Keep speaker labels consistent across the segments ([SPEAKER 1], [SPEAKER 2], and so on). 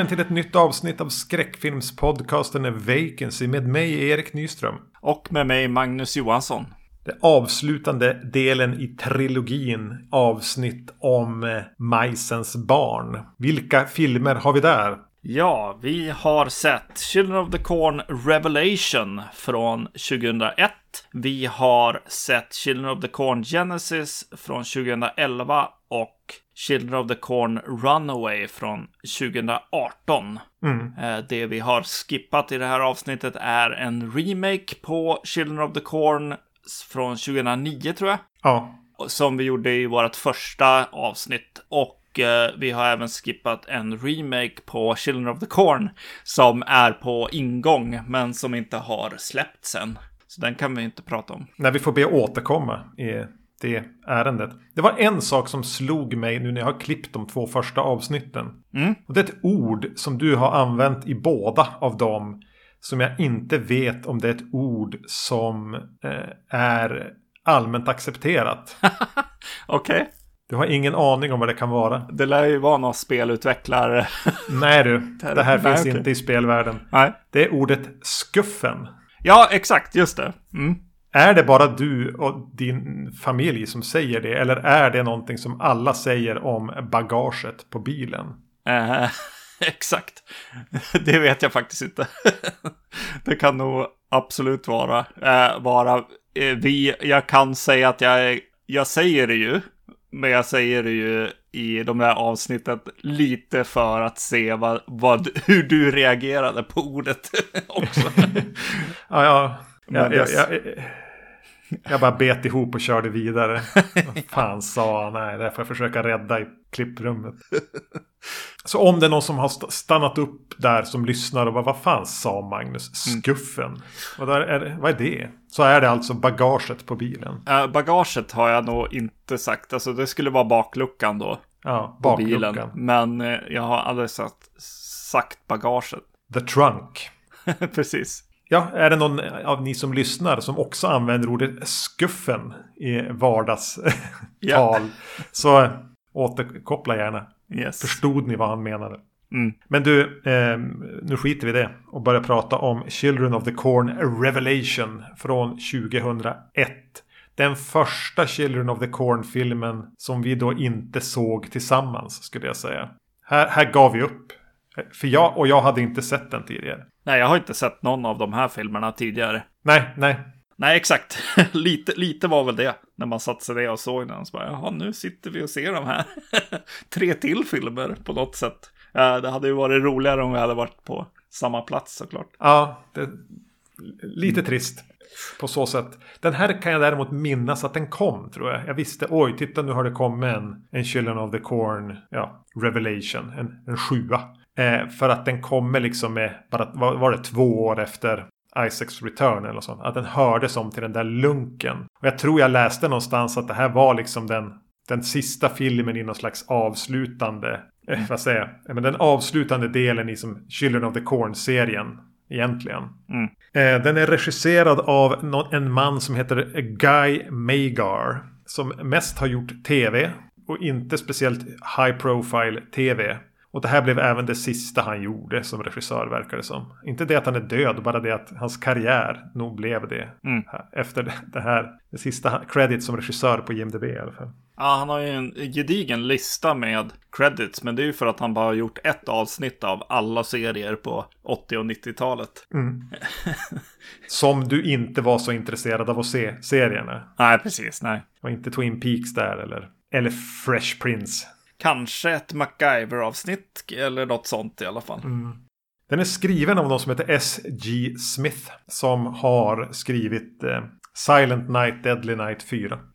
[SPEAKER 1] Välkommen till ett nytt avsnitt av skräckfilmspodcasten Vacancy med mig Erik Nyström.
[SPEAKER 2] Och med mig Magnus Johansson.
[SPEAKER 1] Det avslutande delen i trilogin avsnitt om eh, Majsens barn. Vilka filmer har vi där?
[SPEAKER 2] Ja, vi har sett Children of the Corn Revelation från 2001. Vi har sett Children of the Corn Genesis från 2011 och Children of the Corn Runaway från 2018.
[SPEAKER 1] Mm.
[SPEAKER 2] Eh, Det vi har skippat i det här avsnittet är en remake på Children of the Corn från 2009 tror jag.
[SPEAKER 1] Ja,
[SPEAKER 2] Som vi gjorde i vårt första avsnitt. Och eh, vi har även skippat en remake på Children of the Corn. Som är på ingång men som inte har släppts än. Så den kan vi inte prata om.
[SPEAKER 1] när vi får be återkomma i det ärendet. Det var en sak som slog mig nu när jag har klippt de två första avsnitten.
[SPEAKER 2] Mm.
[SPEAKER 1] Och det är ett ord som du har använt i båda av dem. Som jag inte vet om det är ett ord som eh, är allmänt accepterat.
[SPEAKER 2] Okej.
[SPEAKER 1] Du har ingen aning om vad det kan vara.
[SPEAKER 2] Det lär ju vara någon spelutvecklare.
[SPEAKER 1] Nej du, det här
[SPEAKER 2] Nej,
[SPEAKER 1] finns
[SPEAKER 2] okej.
[SPEAKER 1] inte i spelvärlden.
[SPEAKER 2] Nej.
[SPEAKER 1] Det är ordet skuffen.
[SPEAKER 2] Ja, exakt. Just det. Mm.
[SPEAKER 1] Är det bara du och din familj som säger det? Eller är det någonting som alla säger om bagaget på bilen?
[SPEAKER 2] Eh, exakt. Det vet jag faktiskt inte. det kan nog absolut vara. Eh, vara eh, vi, jag kan säga att jag, jag säger det ju. Men jag säger det ju i de här avsnittet lite för att se vad, vad, hur du reagerade på ordet också.
[SPEAKER 1] Ja, ja. Jag, jag, jag, jag bara bet ihop och körde vidare. Fan sa han? Nej, det får jag försöka rädda i klipprummet. Så om det är någon som har st- stannat upp där som lyssnar och bara vad fan sa Magnus? Skuffen? Vad, där är, vad är det? Så är det alltså bagaget på bilen.
[SPEAKER 2] Eh, bagaget har jag nog inte sagt. Alltså det skulle vara bakluckan då.
[SPEAKER 1] Ja,
[SPEAKER 2] På bilen.
[SPEAKER 1] bakluckan.
[SPEAKER 2] Men eh, jag har aldrig sagt, sagt bagaget.
[SPEAKER 1] The trunk.
[SPEAKER 2] Precis.
[SPEAKER 1] Ja, är det någon av ni som lyssnar som också använder ordet skuffen i vardagstal
[SPEAKER 2] Ja.
[SPEAKER 1] så återkoppla gärna.
[SPEAKER 2] Yes.
[SPEAKER 1] Förstod ni vad han menade?
[SPEAKER 2] Mm.
[SPEAKER 1] Men du, eh, nu skiter vi i det och börjar prata om Children of the Corn Revelation från 2001. Den första Children of the Corn-filmen som vi då inte såg tillsammans skulle jag säga. Här, här gav vi upp. För jag, och jag hade inte sett den tidigare.
[SPEAKER 2] Nej, jag har inte sett någon av de här filmerna tidigare.
[SPEAKER 1] Nej, nej,
[SPEAKER 2] Nej, exakt. lite, lite var väl det. När man satte sig ner och såg den. Så bara, jaha, nu sitter vi och ser de här. Tre till filmer på något sätt. Det hade ju varit roligare om vi hade varit på samma plats såklart.
[SPEAKER 1] Ja, det, lite trist på så sätt. Den här kan jag däremot minnas att den kom tror jag. Jag visste, oj, titta nu har det kommit en, en Children of the Corn, ja, Revelation, en, en sjua. Eh, för att den kommer liksom med, bara, var, var det två år efter Isaacs Return eller sånt. Att den hördes om till den där lunken. Och jag tror jag läste någonstans att det här var liksom den, den sista filmen i någon slags avslutande, eh, vad säger jag, Ja, men den avslutande delen i som Children of the Corn-serien egentligen.
[SPEAKER 2] Mm.
[SPEAKER 1] Eh, den är regisserad av nå- en man som heter Guy Magar. Som mest har gjort tv och inte speciellt high profile tv. Och det här blev även det sista han gjorde som regissör verkar det som. Inte det att han är död, bara det att hans karriär nog blev det.
[SPEAKER 2] Mm.
[SPEAKER 1] Efter det- här, det sista credit som regissör på IMDB i alla fall.
[SPEAKER 2] Ja, han har ju en gedigen lista med credits. Men det är ju för att han bara har gjort ett avsnitt av alla serier på 80 och 90-talet.
[SPEAKER 1] Som du inte var så intresserad av att se serierna.
[SPEAKER 2] Nej, precis. Nej.
[SPEAKER 1] Var inte Twin Peaks där eller, eller Fresh Prince.
[SPEAKER 2] Kanske ett MacGyver-avsnitt eller något sånt i alla fall.
[SPEAKER 1] Den är skriven av någon som heter S.G. Smith. Som har skrivit eh, Silent Night, Deadly Night 4.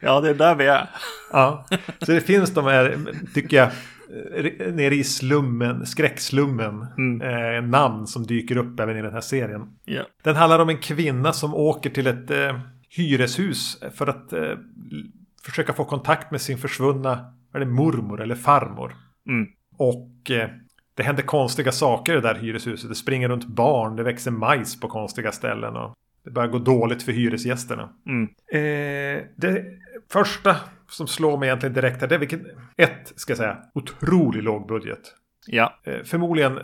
[SPEAKER 2] Ja, det är där vi är.
[SPEAKER 1] Ja, så det finns de här, tycker jag, eh, nere i slummen, skräckslummen. Eh, namn som dyker upp även i den här serien.
[SPEAKER 2] Ja.
[SPEAKER 1] Den handlar om en kvinna som åker till ett eh, hyreshus för att eh, försöka få kontakt med sin försvunna det mormor eller farmor.
[SPEAKER 2] Mm.
[SPEAKER 1] Och eh, det händer konstiga saker i det där hyreshuset. Det springer runt barn, det växer majs på konstiga ställen. Och det börjar gå dåligt för hyresgästerna.
[SPEAKER 2] Mm.
[SPEAKER 1] Eh, det första som slår mig egentligen direkt här, det är vilket, ett, ska jag säga, otroligt låg budget.
[SPEAKER 2] Ja.
[SPEAKER 1] Eh, förmodligen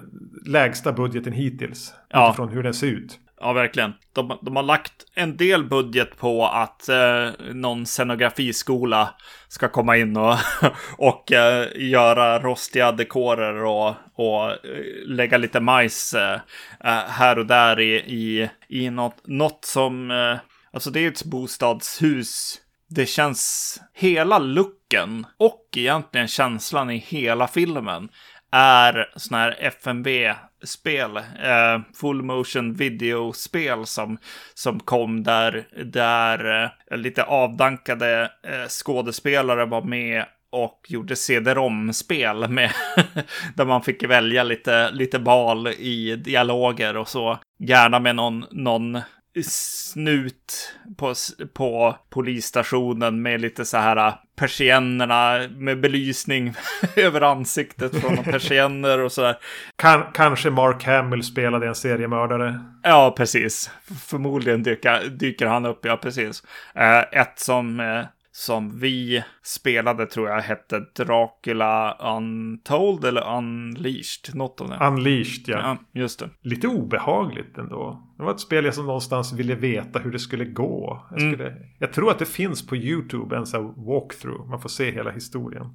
[SPEAKER 1] lägsta budgeten hittills.
[SPEAKER 2] Ja.
[SPEAKER 1] Utifrån hur den ser ut.
[SPEAKER 2] Ja, verkligen. De, de har lagt en del budget på att eh, någon scenografiskola ska komma in och, och eh, göra rostiga dekorer och, och eh, lägga lite majs eh, eh, här och där i, i, i något, något som... Eh, alltså det är ett bostadshus. Det känns... Hela looken och egentligen känslan i hela filmen är sådana här FMV-spel, eh, full motion video-spel som, som kom där, där eh, lite avdankade eh, skådespelare var med och gjorde CD-ROM-spel med där man fick välja lite, lite val i dialoger och så. Gärna med någon, någon snut på, på polisstationen med lite så här persiennerna med belysning över ansiktet från persienner och så där.
[SPEAKER 1] Kan, kanske Mark Hamill spelade en seriemördare.
[SPEAKER 2] Ja, precis. Förmodligen dyker, dyker han upp, ja precis. Eh, ett som eh, som vi spelade tror jag hette Dracula Untold eller Unleashed. Något av det.
[SPEAKER 1] Unleashed, ja.
[SPEAKER 2] Ja, just det.
[SPEAKER 1] Lite obehagligt ändå. Det var ett spel jag som någonstans ville veta hur det skulle gå. Jag, skulle, jag tror att det finns på YouTube en sån här walkthrough. Man får se hela historien.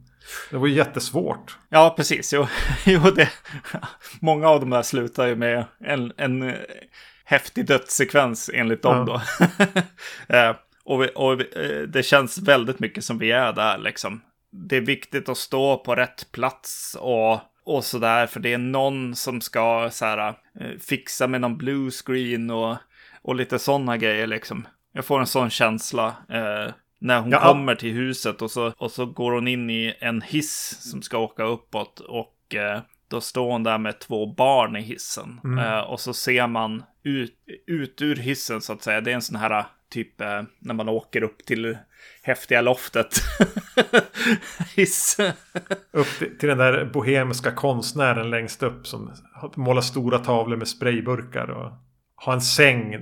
[SPEAKER 1] Det var ju jättesvårt.
[SPEAKER 2] Ja, precis. Jo, jo det, många av de där slutar ju med en, en eh, häftig dödssekvens enligt dem
[SPEAKER 1] Ja.
[SPEAKER 2] då. Och vi, och vi, eh, det känns väldigt mycket som vi är där liksom. Det är viktigt att stå på rätt plats och, och sådär. För det är någon som ska så här, eh, fixa med någon blue screen och, och lite sådana grejer liksom. Jag får en sån känsla. Eh, när hon
[SPEAKER 1] Ja.
[SPEAKER 2] kommer till huset och så, och så går hon in i en hiss som ska åka uppåt. Och eh, då står hon där med två barn i hissen. Eh, och så ser man ut, ut ur hissen så att säga. Det är en sån här typ eh, när man åker upp till häftiga loftet.
[SPEAKER 1] Upp till, till den där bohemiska konstnären längst upp som målar stora tavlor med sprayburkar och har en säng.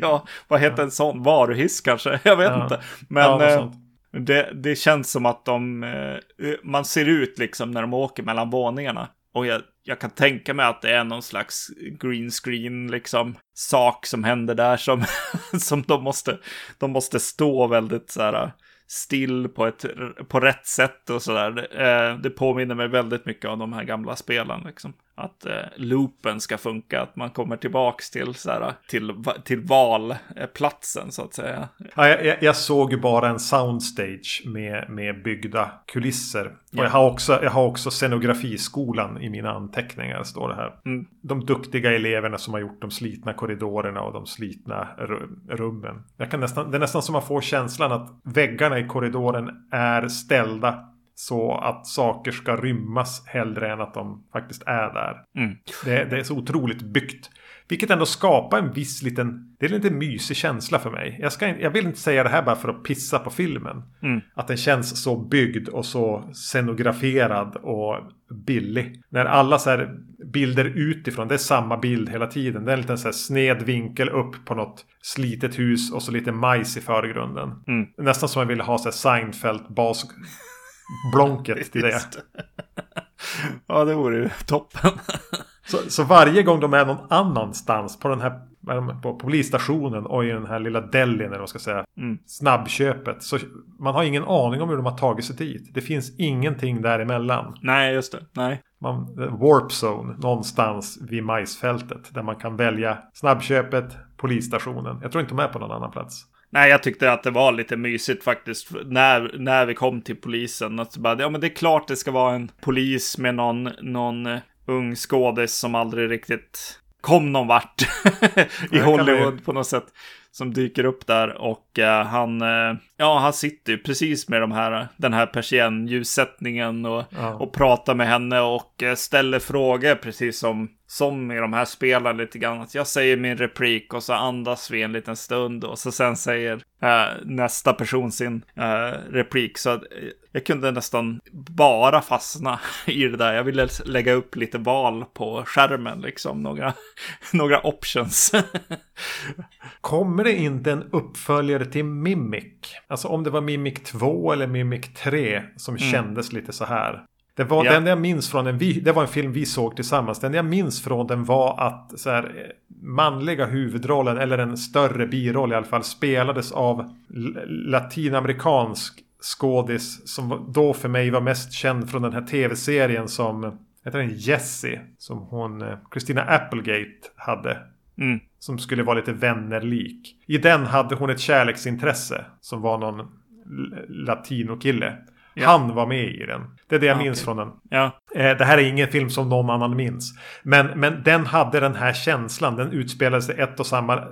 [SPEAKER 2] Ja, vad heter en sån? Varuhiss kanske? Jag vet
[SPEAKER 1] Ja.
[SPEAKER 2] inte.
[SPEAKER 1] ja,
[SPEAKER 2] Men
[SPEAKER 1] något
[SPEAKER 2] eh, det, det känns som att de, eh, man ser ut liksom när de åker mellan våningarna. Och jag, jag kan tänka mig att det är någon slags green screen liksom sak som händer där som, som de måste, de måste stå väldigt så här still på, ett, på rätt sätt och sådär. Eh, det påminner mig väldigt mycket om de här gamla spelen liksom. Att eh, loopen ska funka, att man kommer tillbaks till, så här, till, till valplatsen så att säga.
[SPEAKER 1] Ja, jag, jag- såg bara en soundstage med, med byggda kulisser.
[SPEAKER 2] Ja.
[SPEAKER 1] Och jag har, också, jag har också scenografiskolan i mina anteckningar, står det här.
[SPEAKER 2] Mm.
[SPEAKER 1] De duktiga eleverna som har gjort de slitna korridorerna och de slitna ru- rummen. Jag kan nästan, det är nästan som man får känslan att väggarna i korridoren är ställda så att saker ska rymmas hellre än att de faktiskt är där.
[SPEAKER 2] Mm.
[SPEAKER 1] Det, det är så otroligt byggt. Vilket ändå skapar en viss liten... Det är en lite mysig känsla för mig. Jag, ska, jag vill inte säga det här bara för att pissa på filmen.
[SPEAKER 2] Mm.
[SPEAKER 1] Att den känns så byggd och så scenograferad och billig. När alla så här bilder utifrån, det är samma bild hela tiden. Det är en liten så här sned vinkel upp på något slitet hus och så lite majs i förgrunden.
[SPEAKER 2] Mm.
[SPEAKER 1] Nästan som jag ville ha så här Seinfeld-bas... Blonket till det.
[SPEAKER 2] Ja, det vore ju toppen.
[SPEAKER 1] Så, så varje gång de är någon annanstans på den här på polisstationen och i den här lilla delin eller vad man ska säga.
[SPEAKER 2] Mm.
[SPEAKER 1] Snabbköpet. Så man har ingen aning om hur de har tagit sig dit. Det finns ingenting däremellan.
[SPEAKER 2] Nej, just det. Nej.
[SPEAKER 1] Man, warp zone någonstans vid majsfältet. Där man kan välja snabbköpet, polisstationen. Jag tror inte de är på någon annan plats.
[SPEAKER 2] Nej, jag tyckte att det var lite mysigt faktiskt när, när vi kom till polisen. Att bara, ja, men det är klart det ska vara en polis med någon, någon eh, ung skådis som aldrig riktigt kom någon vart i Hollywood på något sätt. Som dyker upp där och eh, han, eh, ja, han sitter ju precis med de här, den här persiennljussättningen och,
[SPEAKER 1] Ja.
[SPEAKER 2] och pratar med henne och eh, ställer frågor precis som, som i de här spelen lite grann. Att jag säger min replik och så andas vi en liten stund och så sen säger eh, nästa person sin eh, replik. Så att, eh, jag kunde nästan bara fastna i det där. Jag ville lägga upp lite val på skärmen, liksom några, några options.
[SPEAKER 1] Kommer det inte en uppföljare till Mimic? Alltså om det var Mimic 2 eller Mimic 3 som mm. kändes lite så här. Det var ja. den jag minns från en, det var en film vi såg tillsammans. Den jag minns från den var att så här, manliga huvudrollen, eller en större biroll i alla fall, spelades av latinamerikansk skådis som då för mig var mest känd från den här tv-serien som heter den Jessie som hon eh, Christina Applegate hade. Mm. Som skulle vara lite vännerlik. I den hade hon ett kärleksintresse som var någon latinokille. Ja. Han var med i den. Det är det jag ja, minns okay. från den.
[SPEAKER 2] Ja.
[SPEAKER 1] Eh, det här är ingen film som någon annan minns. Men, men den hade den här känslan. Den utspelade sig ett och samma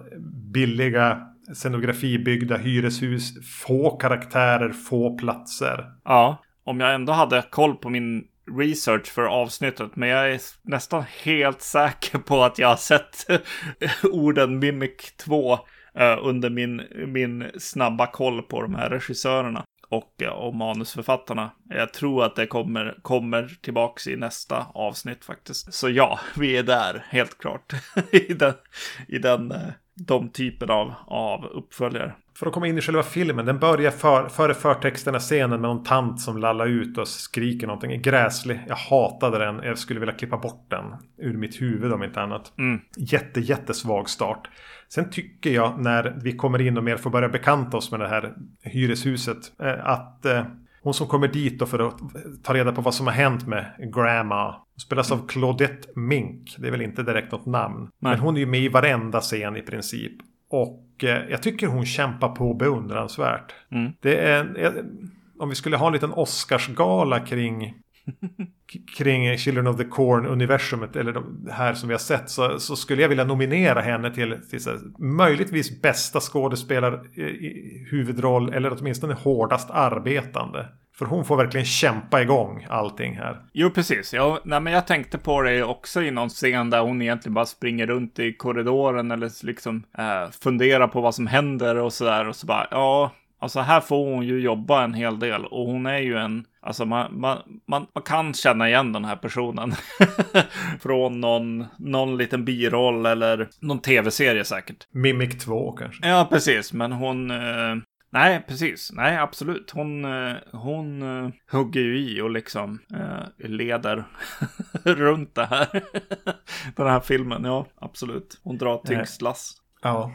[SPEAKER 1] billiga scenografibyggda hyreshus. Få karaktärer, få platser.
[SPEAKER 2] Ja, om jag ändå hade koll på min research för avsnittet, men jag är nästan helt säker på att jag har sett orden Mimic 2 eh, under min, min snabba koll på de här regissörerna och, eh, och manusförfattarna. Jag tror att det kommer, kommer tillbaks i nästa avsnitt faktiskt. Så ja, vi är där helt klart i den, i den eh, de typen av, av uppföljare.
[SPEAKER 1] För att komma in i själva filmen. Den börjar för, före förtexterna scenen med någon tant som lallar ut och skriker någonting. Gräslig. Jag hatade den. Jag skulle vilja klippa bort den ur mitt huvud om inte annat.
[SPEAKER 2] Mm.
[SPEAKER 1] Jätte, jättesvag start. Sen tycker jag när vi kommer in och mer får börja bekanta oss med det här hyreshuset. Eh, att eh, hon som kommer dit då för att ta reda på vad som har hänt med Grandma. Spelas av Claudette Mink. Det är väl inte direkt något namn. Nej. Men hon är ju med i varenda scen i princip. Och eh, jag tycker hon kämpar på beundransvärt.
[SPEAKER 2] Mm.
[SPEAKER 1] Det är, om vi skulle ha en liten Oscarsgala kring kring Children of the Corn-universumet, eller det här som vi har sett, så, så, skulle jag vilja nominera henne till, till så, möjligtvis bästa skådespelare eh, i huvudroll, eller åtminstone hårdast arbetande. För hon får verkligen kämpa igång allting här.
[SPEAKER 2] Jo, precis. Jag, nej, men jag tänkte på det också i någon scen där hon egentligen bara springer runt i korridoren eller liksom eh, funderar på vad som händer och sådär. Och så bara, ja, Alltså här får hon ju jobba en hel del och hon är ju en, alltså man, man, man, man kan känna igen den här personen. Från någon, någon liten biroll eller någon tv-serie säkert.
[SPEAKER 1] Mimic 2 kanske.
[SPEAKER 2] Ja, precis. Men hon, eh, nej, precis. Nej, absolut. Hon, eh, hon eh, hugger ju i och liksom eh, leder runt det här. den här filmen, ja, absolut. Hon drar tyngst lass.
[SPEAKER 1] Ja.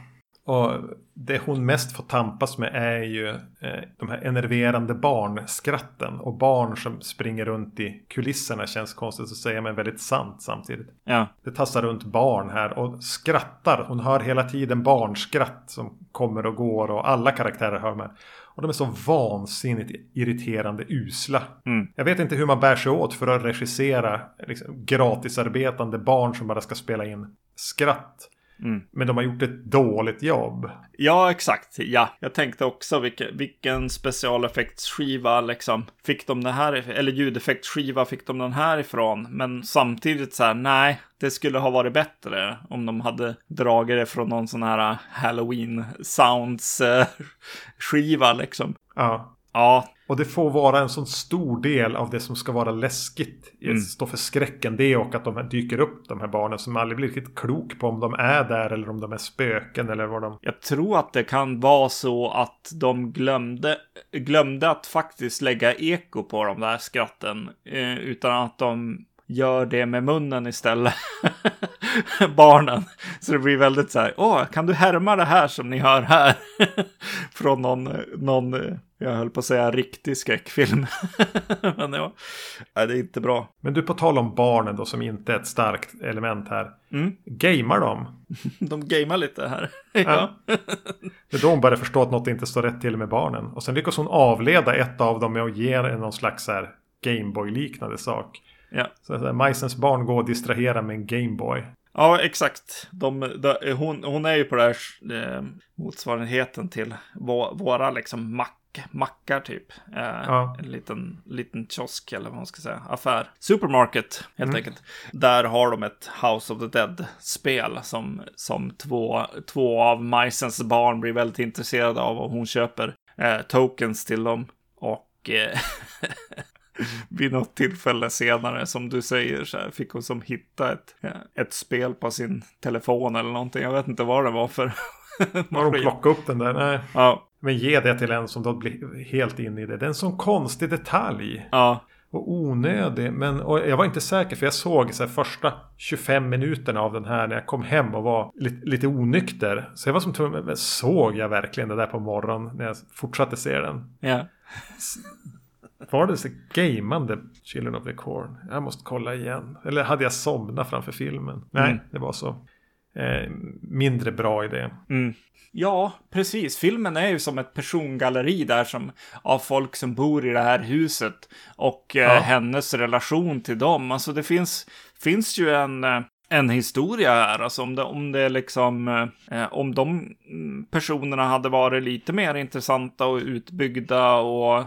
[SPEAKER 1] Och det hon mest får tampas med är ju eh, de här enerverande barnskratten. Och barn som springer runt i kulisserna känns konstigt att säga men väldigt sant samtidigt.
[SPEAKER 2] Ja.
[SPEAKER 1] Det tassar runt barn här och skrattar. Hon hör hela tiden barnskratt som kommer och går och alla karaktärer hör med. Och de är så vansinnigt irriterande usla.
[SPEAKER 2] Mm.
[SPEAKER 1] Jag vet inte hur man bär sig åt för att regissera liksom, gratisarbetande barn som bara ska spela in skratt.
[SPEAKER 2] Mm.
[SPEAKER 1] Men de har gjort ett dåligt jobb.
[SPEAKER 2] Ja, exakt. Ja, jag tänkte också vilken, vilken specialeffektsskiva liksom fick de det här, eller ljudeffektsskiva fick de den här ifrån. Men samtidigt så här, nej, det skulle ha varit bättre om de hade dragit det från någon sån här Halloween sounds eh, skiva liksom.
[SPEAKER 1] Ja.
[SPEAKER 2] Ja,
[SPEAKER 1] och det får vara en sån stor del av det som ska vara läskigt. Mm. Stå för skräcken. Det och att de dyker upp de här barnen som aldrig blir riktigt klok på om de är där eller om de är spöken eller vad de...
[SPEAKER 2] Jag tror att det kan vara så att de glömde, glömde att faktiskt lägga eko på de där skratten. Eh, utan att de gör det med munnen istället. Barnen. Så det blir väldigt så här, åh, kan du härma det här som ni hör här? Från någon, någon, jag höll på att säga riktig skräckfilm. Men ja, det är inte bra.
[SPEAKER 1] Men du, på tal om barnen då, som inte är ett starkt element här.
[SPEAKER 2] Mm.
[SPEAKER 1] Gamar de?
[SPEAKER 2] de gamar lite här.
[SPEAKER 1] ja. Det är då hon börjar förstå att något inte står rätt till med barnen. Och sen lyckas hon avleda ett av dem med att ge någon slags här Gameboy-liknande sak.
[SPEAKER 2] Ja.
[SPEAKER 1] Så att Majsens barn går och distraherar med en Gameboy.
[SPEAKER 2] Ja, exakt. De, de, hon, hon är ju på det här eh, motsvarigheten till vå, våra liksom mack, mackar typ. Eh,
[SPEAKER 1] ja.
[SPEAKER 2] En liten, liten kiosk eller vad man ska säga. Affär. Supermarket helt mm. enkelt. Där har de ett House of the Dead-spel som, som två, två av Majsens barn blir väldigt intresserade av och hon köper eh, tokens till dem. Och eh, vid något tillfälle senare, som du säger, så här, fick hon som hitta ett, ett spel på sin telefon eller någonting. Jag vet inte vad det var för
[SPEAKER 1] Har de plockat upp den där? Nej.
[SPEAKER 2] Ja,
[SPEAKER 1] Men ge det till en som då blir helt inne i det. Det är en sån konstig detalj.
[SPEAKER 2] Ja.
[SPEAKER 1] Och onödig. Men och jag var inte säker för jag såg så här, första 25 minuterna av den här när jag kom hem och var lite, lite onykter. Så jag var som tvungen, såg jag verkligen det där på morgonen när jag fortsatte se den?
[SPEAKER 2] Ja.
[SPEAKER 1] Var det så gamande Children of the Corn? Jag måste kolla igen. Eller hade jag somnat framför filmen? Nej,
[SPEAKER 2] Mm.
[SPEAKER 1] det var så. Eh, mindre bra idé.
[SPEAKER 2] Mm. Ja, precis. Filmen är ju som ett persongalleri där som av folk som bor i det här huset och eh,
[SPEAKER 1] Ja.
[SPEAKER 2] hennes relation till dem. Alltså det finns, finns ju en, eh, en historia här. Alltså om det, om det liksom, eh, om de mm, personerna hade varit lite mer intressanta och utbyggda och eh,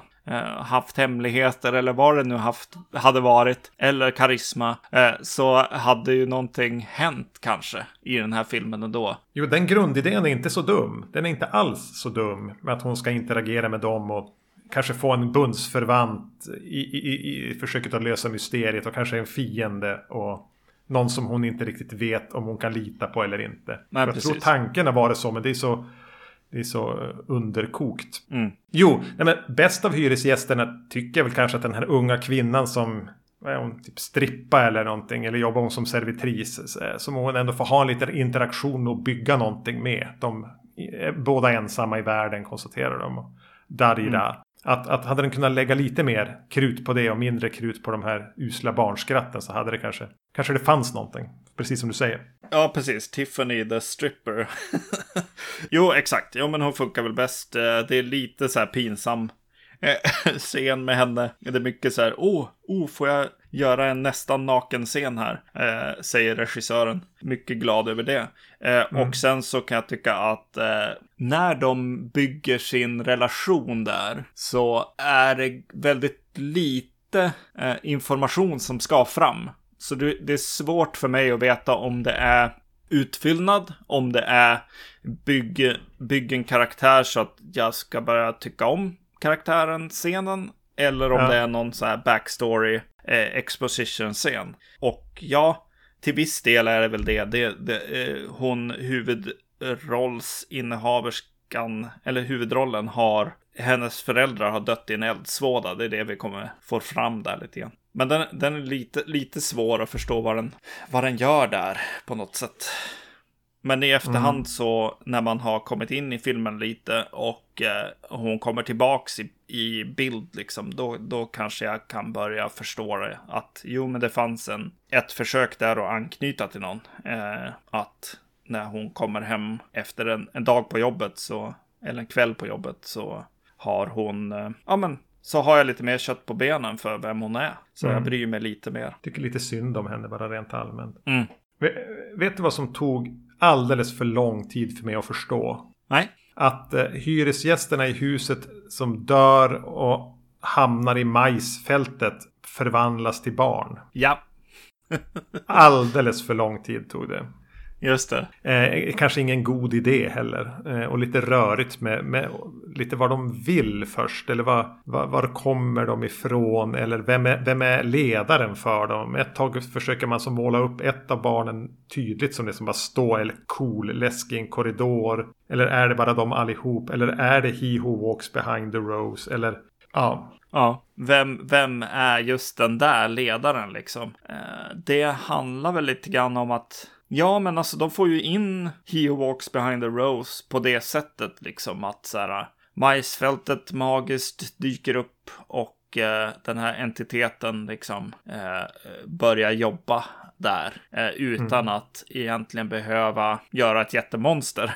[SPEAKER 2] haft hemligheter eller vad det nu haft, hade varit, eller karisma, eh, så hade ju någonting hänt kanske i den här filmen ändå.
[SPEAKER 1] Jo, den grundidén är inte så dum. Den är inte alls så dum med att hon ska interagera med dem och kanske få en bundsförvant i, i, i, försöket att lösa mysteriet och kanske en fiende och någon som hon inte riktigt vet om hon kan lita på eller inte.
[SPEAKER 2] Nej,
[SPEAKER 1] jag tror
[SPEAKER 2] precis.
[SPEAKER 1] tanken har varit så, men det är så, det är så eh, underkokt.
[SPEAKER 2] Mm.
[SPEAKER 1] Jo, nej men bäst av hyresgästerna tycker jag väl kanske att den här unga kvinnan som är hon, typ strippa eller någonting. Eller jobbar hon som servitris. eh, Som hon ändå får ha en liten interaktion och bygga någonting med. De är båda ensamma i världen konstaterar de. Och Darira. Att, att hade den kunnat lägga lite mer krut på det och mindre krut på de här usla barnskratten så hade det kanske, kanske det fanns någonting. Precis som du säger.
[SPEAKER 2] Ja, precis. Tiffany the stripper. jo, exakt. Jo, men hon funkar väl bäst. Eh, Det är lite så här pinsam eh, scen med henne. Det är mycket så här, oh, oh, får jag göra en nästan naken scen här? Eh, säger regissören. Mycket glad över det. Eh, Och sen så kan jag tycka att eh, när de bygger sin relation där så är det väldigt lite eh, information som ska fram. Så det, är svårt för mig att veta om det är utfyllnad, om det är bygg, bygg en karaktär så att jag ska börja tycka om karaktären, scenen, eller om
[SPEAKER 1] Ja.
[SPEAKER 2] det är någon så här backstory, eh, exposition scen. Och ja, till viss del är det väl det. det, det eh, hon, huvudrollsinnehaverskan, eller huvudrollen har, hennes föräldrar har dött i en eldsvåda. Det är det vi kommer få fram där lite grann. Men den, den är lite, lite svår att förstå vad den, vad den gör där på något sätt. Men i efterhand så när man har kommit in i filmen lite och eh, hon kommer tillbaks i, i bild liksom, då, då kanske jag kan börja förstå det. Att jo, men det fanns en, ett försök där att anknyta till någon. Eh, att när hon kommer hem efter en, en dag på jobbet så, eller en kväll på jobbet så har hon, eh, ja men, så har jag lite mer kött på benen för vem hon är. Så jag
[SPEAKER 1] Mm.
[SPEAKER 2] bryr mig lite mer.
[SPEAKER 1] Tycker lite synd om henne bara rent allmänt.
[SPEAKER 2] Mm.
[SPEAKER 1] Vet, vet du vad som tog alldeles för lång tid för mig att förstå?
[SPEAKER 2] Nej,
[SPEAKER 1] Att eh, hyresgästerna i huset som dör och hamnar i majsfältet förvandlas till barn.
[SPEAKER 2] ja,
[SPEAKER 1] Alldeles för lång tid tog det.
[SPEAKER 2] Just det.
[SPEAKER 1] Eh, kanske ingen god idé heller. Eh, och lite rörigt med, med lite vad de vill först. Eller vad, vad, var kommer de ifrån? Eller vem är, vem är ledaren för dem? Ett tag försöker man så måla upp ett av barnen tydligt som det som bara står eller cool, läskig i en korridor. Eller är det bara de allihop? Eller är det he who walks behind the rose? Eller ja,
[SPEAKER 2] Ja, vem, vem är just den där ledaren liksom? Eh, det handlar väl lite grann om att Ja, men alltså de får ju in He Who Walks Behind the Rose på det sättet liksom att så här majsfältet magiskt dyker upp och eh, den här entiteten liksom eh, börjar jobba där eh, utan att egentligen behöva göra ett jättemonster.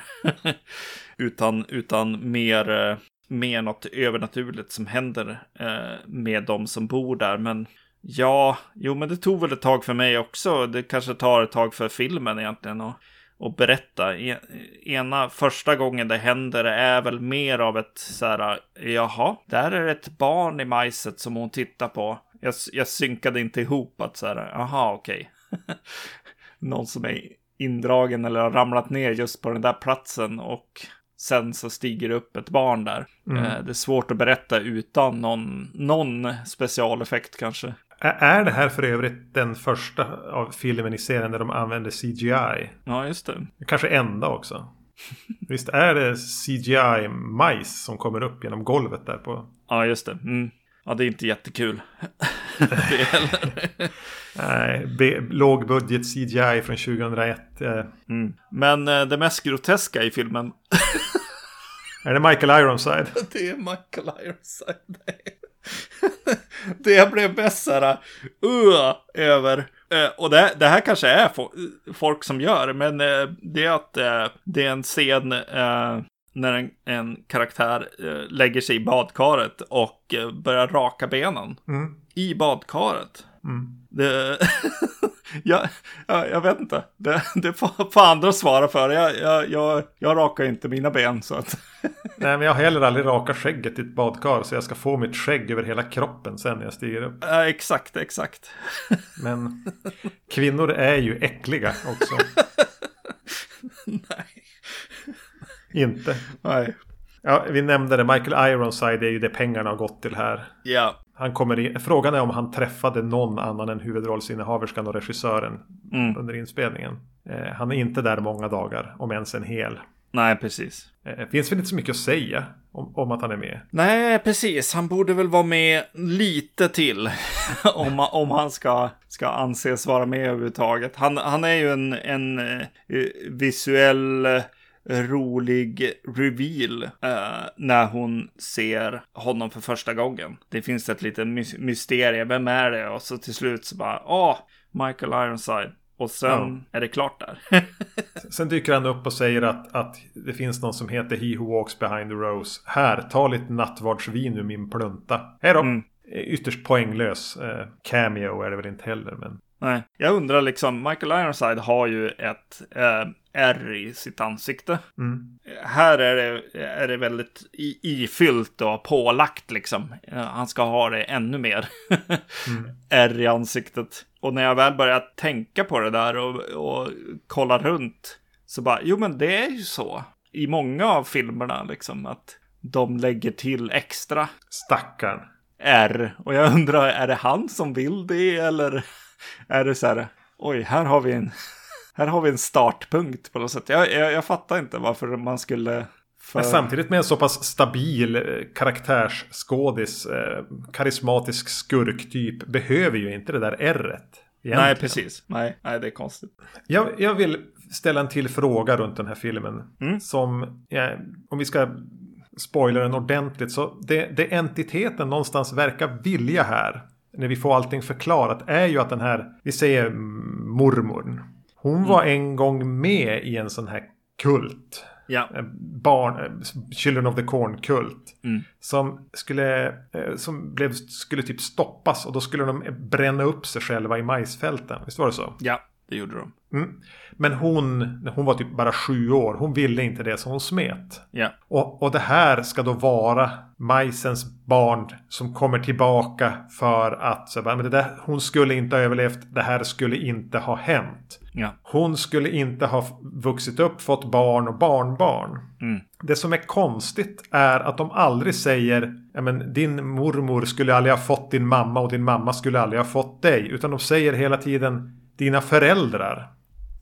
[SPEAKER 2] utan, utan mer, eh, mer något övernaturligt som händer eh, med de som bor där. Men ja, jo, men det tog väl ett tag för mig också. Det kanske tar ett tag för filmen egentligen att och berätta. E- Ena första gången det händer är väl mer av ett så här, jaha, där är ett barn i majset som hon tittar på. Jag, jag synkade inte ihop att så här, jaha, okej. Någon som är indragen eller har ramlat ner just på den där platsen och sen så stiger det upp ett barn där.
[SPEAKER 1] Mm.
[SPEAKER 2] Eh, Det är svårt att berätta utan någon, någon specialeffekt kanske.
[SPEAKER 1] Är det här för övrigt den första av filmen i serien där de använder CGI?
[SPEAKER 2] Ja, just det.
[SPEAKER 1] Kanske enda också. Visst är det CGI-majs som kommer upp genom golvet där på...
[SPEAKER 2] Ja, just det. Mm. Ja, det är inte jättekul. det heller.
[SPEAKER 1] Nej, lågbudget CGI från 2001. Eh.
[SPEAKER 2] Mm. Men eh, det mest groteska i filmen.
[SPEAKER 1] är det Michael Ironside?
[SPEAKER 2] det är Michael Ironside. det blev mest såhär, uh, över. Uh, och det, det, här kanske är folk som gör, men uh, det är att uh, det är en scen när en, en karaktär lägger sig i badkaret och börjar raka benen. Mm. I badkaret. Mm. Det, jag, jag, jag, vet inte. Det, det får, får andra svara för. Jag, jag, jag, jag rakar inte mina ben så att...
[SPEAKER 1] Nej, men jag har heller aldrig rakat skägget i ett badkar. Så jag ska få mitt skägg över hela kroppen sen när jag stiger upp.
[SPEAKER 2] Ja, exakt, exakt.
[SPEAKER 1] Men kvinnor är ju äckliga också.
[SPEAKER 2] Nej.
[SPEAKER 1] Inte.
[SPEAKER 2] Nej.
[SPEAKER 1] Ja, vi nämnde det. Michael Ironside är ju det pengarna har gått till här.
[SPEAKER 2] Ja.
[SPEAKER 1] Han kommer in, frågan är om han träffade någon annan än huvudrollsinnehaverskan och regissören mm. under inspelningen. Eh, han är inte där många dagar, om ens en hel.
[SPEAKER 2] Nej, precis.
[SPEAKER 1] Eh, finns väl inte så mycket att säga om, om, att han är med.
[SPEAKER 2] Nej, precis. Han borde väl vara med lite till. om, om han ska, ska anses vara med överhuvudtaget. Han, han är ju en, en uh, visuell rolig reveal uh, när hon ser honom för första gången. Det finns ett litet my mysterium. Vem är det? Och så till slut så bara, åh, Michael Ironside. Och sen ja. är det klart där.
[SPEAKER 1] sen dyker han upp och säger att, att det finns någon som heter He Who Walks Behind the Rose. Här, ta lite nattvardsvin ur min plunta. Hej då! Mm. Ytterst poänglös. Eh, cameo är det väl inte heller. Men...
[SPEAKER 2] Nej, jag undrar liksom, Michael Ironside har ju ett eh, R i sitt ansikte. Mm. Här är det, är det väldigt ifyllt och pålagt liksom. Han ska ha det ännu mer mm. R i ansiktet. Och när jag väl börjar tänka på det där och, och kolla runt så bara, jo men det är ju så. I många av filmerna liksom att de lägger till extra.
[SPEAKER 1] Stackarn.
[SPEAKER 2] R. Och jag undrar, är det han som vill det eller är det så här, oj, här har vi en här har vi en startpunkt på något sätt. Jag, jag, jag fattar inte varför man skulle...
[SPEAKER 1] För... Samtidigt med en så pass stabil eh, karaktärsskådis, eh, karismatisk skurktyp, behöver ju inte det där ärret.
[SPEAKER 2] Nej, precis. Nej, nej, det är konstigt.
[SPEAKER 1] Jag, jag vill ställa en till fråga runt den här filmen. Mm. Som, ja, om vi ska spoila den ordentligt, så det, det entiteten någonstans verkar vilja här, när vi får allting förklarat, är ju att den här, vi säger mormorn, hon mm. var en gång med i en sån här kult.
[SPEAKER 2] Ja.
[SPEAKER 1] Eh, barn, eh, Children of the Corn-kult. Mm. Som, skulle, eh, som blev, skulle typ stoppas och då skulle de bränna upp sig själva i majsfälten. Visst var det så?
[SPEAKER 2] Ja, det gjorde de.
[SPEAKER 1] Mm. Men hon, hon var typ bara sju år, hon ville inte det så hon smet.
[SPEAKER 2] Ja.
[SPEAKER 1] Och, och det här ska då vara majsens barn som kommer tillbaka för att så bara, men det där, hon skulle inte ha överlevt, det här skulle inte ha hänt.
[SPEAKER 2] Ja.
[SPEAKER 1] Hon skulle inte ha vuxit upp, fått barn och barnbarn.
[SPEAKER 2] Mm.
[SPEAKER 1] Det som är konstigt är att de aldrig säger men, din mormor skulle aldrig ha fått din mamma och din mamma skulle aldrig ha fått dig. Utan de säger hela tiden dina föräldrar.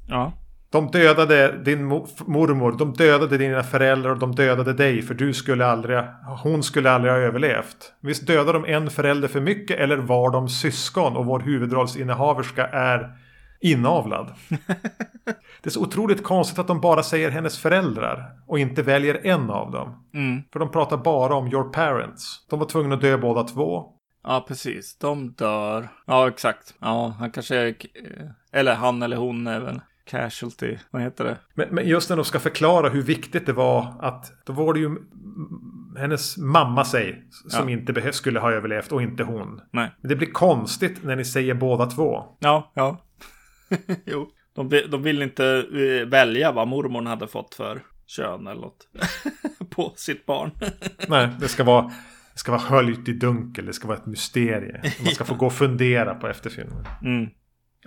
[SPEAKER 2] Ja.
[SPEAKER 1] De dödade din mormor, de dödade dina föräldrar och de dödade dig för du skulle aldrig, hon skulle aldrig ha överlevt. Visst dödade de en förälder för mycket eller var de syskon och vår huvudrollsinnehaverska är inavlad? det är så otroligt konstigt att de bara säger hennes föräldrar och inte väljer en av dem.
[SPEAKER 2] Mm.
[SPEAKER 1] För de pratar bara om your parents. De var tvungna att dö båda två.
[SPEAKER 2] Ja, precis. De dör. Ja, exakt. Ja, han kanske är... Eller han eller hon är väl casualty. Vad heter det?
[SPEAKER 1] Men, men, just när de ska förklara hur viktigt det var att då var det ju hennes mamma sig som ja. inte skulle ha överlevt och inte hon.
[SPEAKER 2] Nej.
[SPEAKER 1] Men det blir konstigt när ni säger båda två.
[SPEAKER 2] Ja, ja. jo. De, de vill inte eh, välja vad mormor hade fått för kön eller något på sitt barn.
[SPEAKER 1] Nej, det ska vara det ska vara höljt i dunkel, det ska vara ett mysterie. Man ska få gå och fundera på efterfilmen.
[SPEAKER 2] Mm.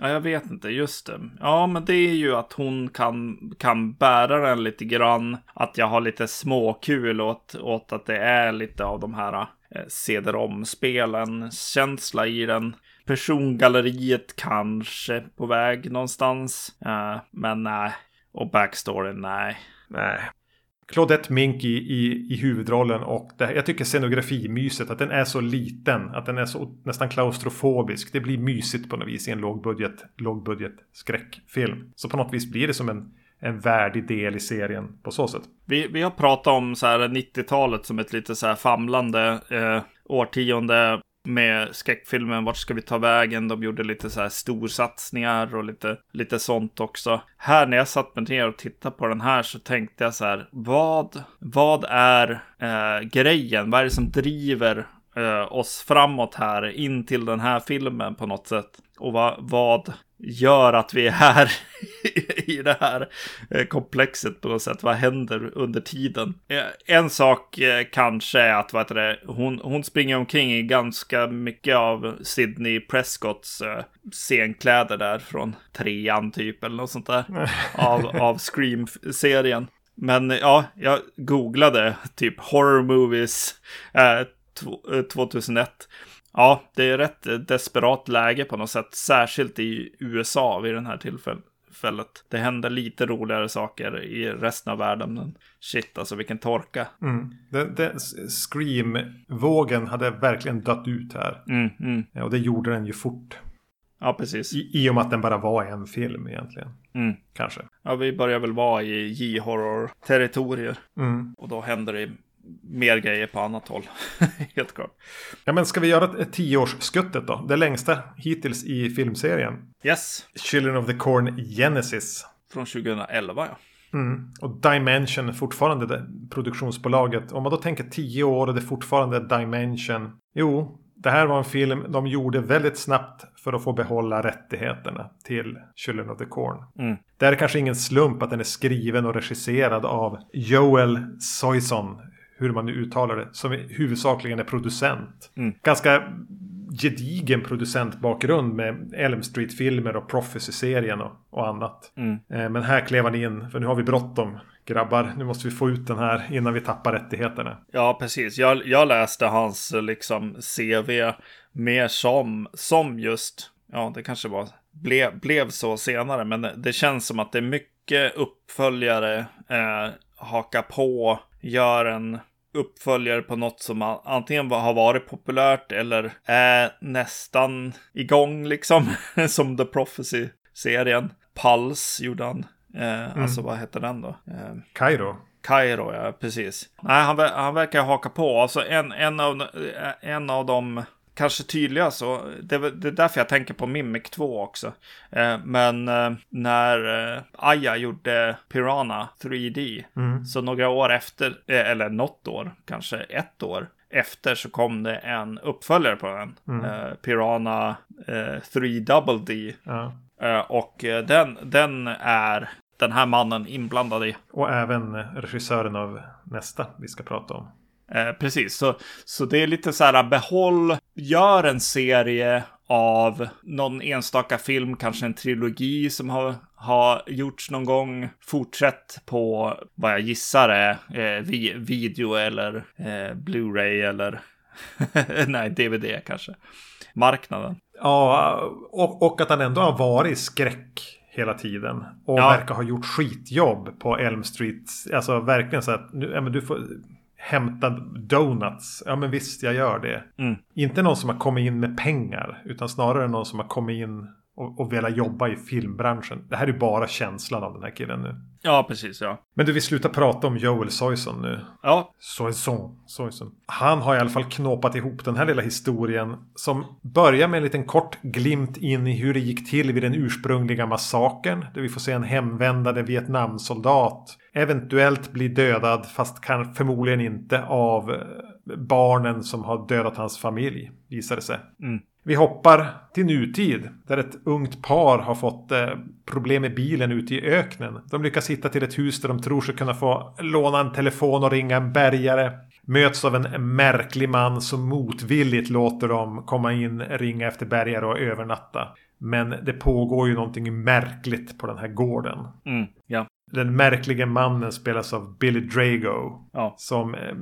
[SPEAKER 2] Ja, jag vet inte, just det. Ja, men det är ju att hon kan, kan bära den lite grann. Att jag har lite småkul åt, åt att det är lite av de här eh, cd-rom-spelen, känsla i den. Persongalleriet kanske på väg någonstans. Eh, men nej. Och backstoryn, nej.
[SPEAKER 1] Nej. Claudette Mink i, i, i huvudrollen och det, jag tycker scenografimyset att den är så liten att den är så nästan klaustrofobisk. Det blir mysigt på något vis i en lågbudget, lågbudget skräckfilm. Så på något vis blir det som en, en värdig del i serien på så sätt.
[SPEAKER 2] Vi, vi har pratat om så här 90-talet som ett lite så här famlande eh, årtionde med skräckfilmen Vart ska vi ta vägen? De gjorde lite så här storsatsningar och lite, lite sånt också. Här när jag satt mig ner och tittade på den här så tänkte jag så här. Vad, vad är eh, grejen? Vad är det som driver eh, oss framåt här in till den här filmen på något sätt? Och vad, vad gör att vi är här i det här eh, komplexet på något sätt. Vad händer under tiden? Eh, en sak eh, kanske är att vad det, hon, hon springer omkring i ganska mycket av Sidney Prescotts scenkläder där från trean typ eller något sånt där. av, av Scream-serien. Men ja, jag googlade typ horror movies eh, 2001. Ja, det är rätt desperat läge på något sätt, särskilt i USA vid den här tillfället. Det händer lite roligare saker i resten av världen. Men shit, alltså vilken torka.
[SPEAKER 1] Mm. Scream-vågen hade verkligen dött ut här.
[SPEAKER 2] Mm, mm.
[SPEAKER 1] Ja, och det gjorde den ju fort.
[SPEAKER 2] Ja, precis.
[SPEAKER 1] I, I och med att den bara var en film egentligen.
[SPEAKER 2] Mm.
[SPEAKER 1] Kanske.
[SPEAKER 2] Ja, vi börjar väl vara i J-horror-territorier.
[SPEAKER 1] Mm.
[SPEAKER 2] Och då händer det mer grejer på annat håll. Helt klart.
[SPEAKER 1] Ja, men ska vi göra ett tioårsskuttet då? Det längsta hittills i filmserien.
[SPEAKER 2] Yes.
[SPEAKER 1] Children of the Corn Genesis.
[SPEAKER 2] Från 2011 ja.
[SPEAKER 1] Mm. Och Dimension är fortfarande det produktionsbolaget. Om man då tänker tio år och det är fortfarande Dimension. Jo, det här var en film de gjorde väldigt snabbt för att få behålla rättigheterna till Children of the Corn.
[SPEAKER 2] Mm.
[SPEAKER 1] Det är kanske ingen slump att den är skriven och regisserad av Joel Soyson hur man nu uttalar det, som huvudsakligen är producent.
[SPEAKER 2] Mm.
[SPEAKER 1] Ganska gedigen producentbakgrund med Elm Street-filmer och Prophecy-serien och, och, annat.
[SPEAKER 2] Mm.
[SPEAKER 1] Eh, men här klev han in, för nu har vi bråttom. Grabbar, nu måste vi få ut den här innan vi tappar rättigheterna.
[SPEAKER 2] Ja, precis. Jag, jag läste hans liksom CV mer som, som just, ja, det kanske var, blev, blev så senare, men det känns som att det är mycket uppföljare, eh, haka på, gör en uppföljare på något som antingen har varit populärt eller är nästan igång liksom. som The Prophecy-serien. Pulse gjorde han. Eh, mm. Alltså vad heter den då? Eh,
[SPEAKER 1] Kairo.
[SPEAKER 2] Kairo, ja precis. Nej, han, han verkar haka på. Alltså en, en, av, en av de kanske tydliga så. Det, det är därför jag tänker på Mimic 2 också. Eh, men eh, när eh, Aya gjorde Piranha 3D,
[SPEAKER 1] mm.
[SPEAKER 2] så några år efter, eh, eller något år, kanske ett år efter så kom det en uppföljare på den.
[SPEAKER 1] Mm.
[SPEAKER 2] Eh, Piranha 3 eh, Double D.
[SPEAKER 1] Ja.
[SPEAKER 2] och den, den är den här mannen inblandad i.
[SPEAKER 1] Och även regissören av nästa vi ska prata om.
[SPEAKER 2] Eh, precis, så, så det är lite så här behåll, gör en serie av någon enstaka film, kanske en trilogi som har, har gjorts någon gång. Fortsätt på vad jag gissar är eh, vi, video eller eh, Blu-ray eller nej, DVD kanske. Marknaden.
[SPEAKER 1] Ja, och, och att han ändå har varit skräck hela tiden. Och ja. verkar ha gjort skitjobb på Elm Street. Alltså verkligen så att nu, ja, men du får hämta donuts. Ja men visst, jag gör det.
[SPEAKER 2] Mm.
[SPEAKER 1] Inte någon som har kommit in med pengar. Utan snarare någon som har kommit in och, och velat jobba i filmbranschen. Det här är bara känslan av den här killen nu.
[SPEAKER 2] Ja, precis. ja.
[SPEAKER 1] Men du vill sluta prata om Joel Soyson nu.
[SPEAKER 2] Ja.
[SPEAKER 1] Soyson. Soyson. Han har i alla fall knåpat ihop den här lilla historien. Som börjar med en liten kort glimt in i hur det gick till vid den ursprungliga massakern. Där vi får se en hemvändande Vietnamsoldat. Eventuellt bli dödad fast kan förmodligen inte av eh, barnen som har dödat hans familj. Visar det sig.
[SPEAKER 2] Mm.
[SPEAKER 1] Vi hoppar till nutid där ett ungt par har fått eh, problem med bilen ute i öknen. De lyckas hitta till ett hus där de tror sig kunna få låna en telefon och ringa en bärgare. Möts av en märklig man som motvilligt låter dem komma in, ringa efter bärgare och övernatta. Men det pågår ju någonting märkligt på den här gården.
[SPEAKER 2] Mm, ja.
[SPEAKER 1] Den märkliga mannen spelas av Billy Drago.
[SPEAKER 2] Ja.
[SPEAKER 1] Som eh,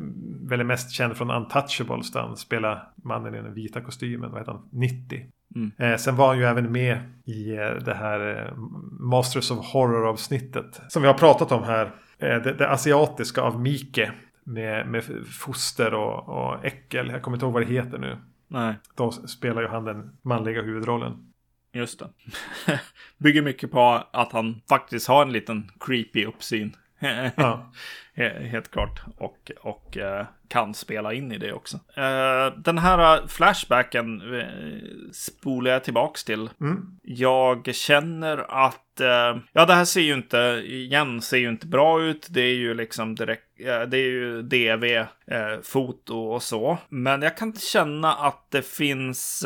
[SPEAKER 1] väl är mest känd från Untouchables. Där han spelar mannen i den vita kostymen. Vad heter han? 90.
[SPEAKER 2] Mm.
[SPEAKER 1] Eh, sen var han ju även med i eh, det här eh, Masters of Horror avsnittet. Som vi har pratat om här eh, det, det asiatiska av Mike. Med, med foster och, och äckel. Jag kommer inte ihåg vad det heter nu.
[SPEAKER 2] Nej,
[SPEAKER 1] Då spelar ju han den manliga huvudrollen.
[SPEAKER 2] Just det. Bygger mycket på att han faktiskt har en liten creepy uppsyn.
[SPEAKER 1] Ja.
[SPEAKER 2] He- Helt klart. Och, och eh, kan spela in i det också. Eh, den här flashbacken eh, spolar jag tillbaks till.
[SPEAKER 1] Mm.
[SPEAKER 2] Jag känner att, ja det här ser ju inte, igen, ser ju inte bra ut. Det är ju liksom direkt, det är ju DV, foto och så. Men jag kan känna att det finns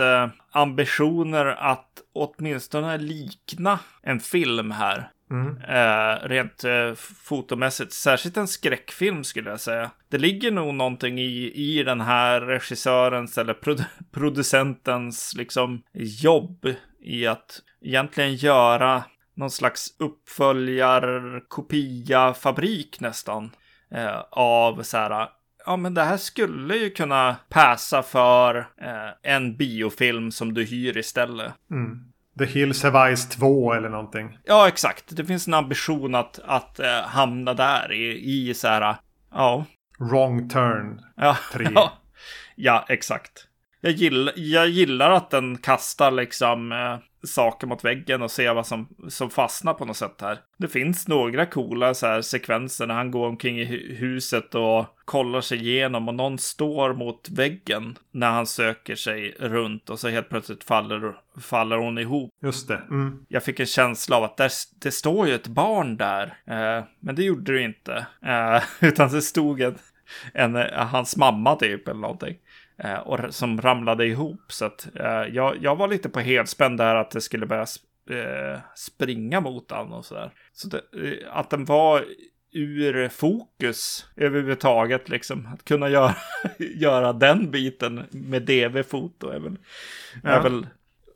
[SPEAKER 2] ambitioner att åtminstone likna en film här.
[SPEAKER 1] Mm.
[SPEAKER 2] Eh, rent eh, fotomässigt. Särskilt en skräckfilm skulle jag säga. Det ligger nog någonting i, i den här regissörens eller produ- producentens liksom jobb i att egentligen göra någon slags uppföljar-kopia-fabrik nästan. Eh, av så här, ja men det här skulle ju kunna passa för eh, en biofilm som du hyr istället.
[SPEAKER 1] Mm. The Hills Have Eyes 2 eller någonting.
[SPEAKER 2] Ja, exakt. Det finns en ambition att, att eh, hamna där i, i så här, ja.
[SPEAKER 1] Wrong Turn.
[SPEAKER 2] Ja,
[SPEAKER 1] Tre.
[SPEAKER 2] ja, ja exakt. Jag gillar, jag gillar att den kastar liksom eh, saker mot väggen och ser vad som, som fastnar på något sätt här. Det finns några coola så här sekvenser när han går omkring i hu- huset och kollar sig igenom och någon står mot väggen när han söker sig runt och så helt plötsligt faller, faller hon ihop.
[SPEAKER 1] Just det. Mm.
[SPEAKER 2] Jag fick en känsla av att där, det står ju ett barn där. Eh, men det gjorde det inte. Eh, utan det stod en, en, eh, hans mamma typ eller någonting. Eh, och som ramlade ihop. Så att eh, jag, jag var lite på helspänn där att det skulle börja eh, springa mot han och sådär. Så det, att den var ur fokus överhuvudtaget liksom. Att kunna göra, göra den biten med DV-foto är väl, är
[SPEAKER 1] Ja.
[SPEAKER 2] väl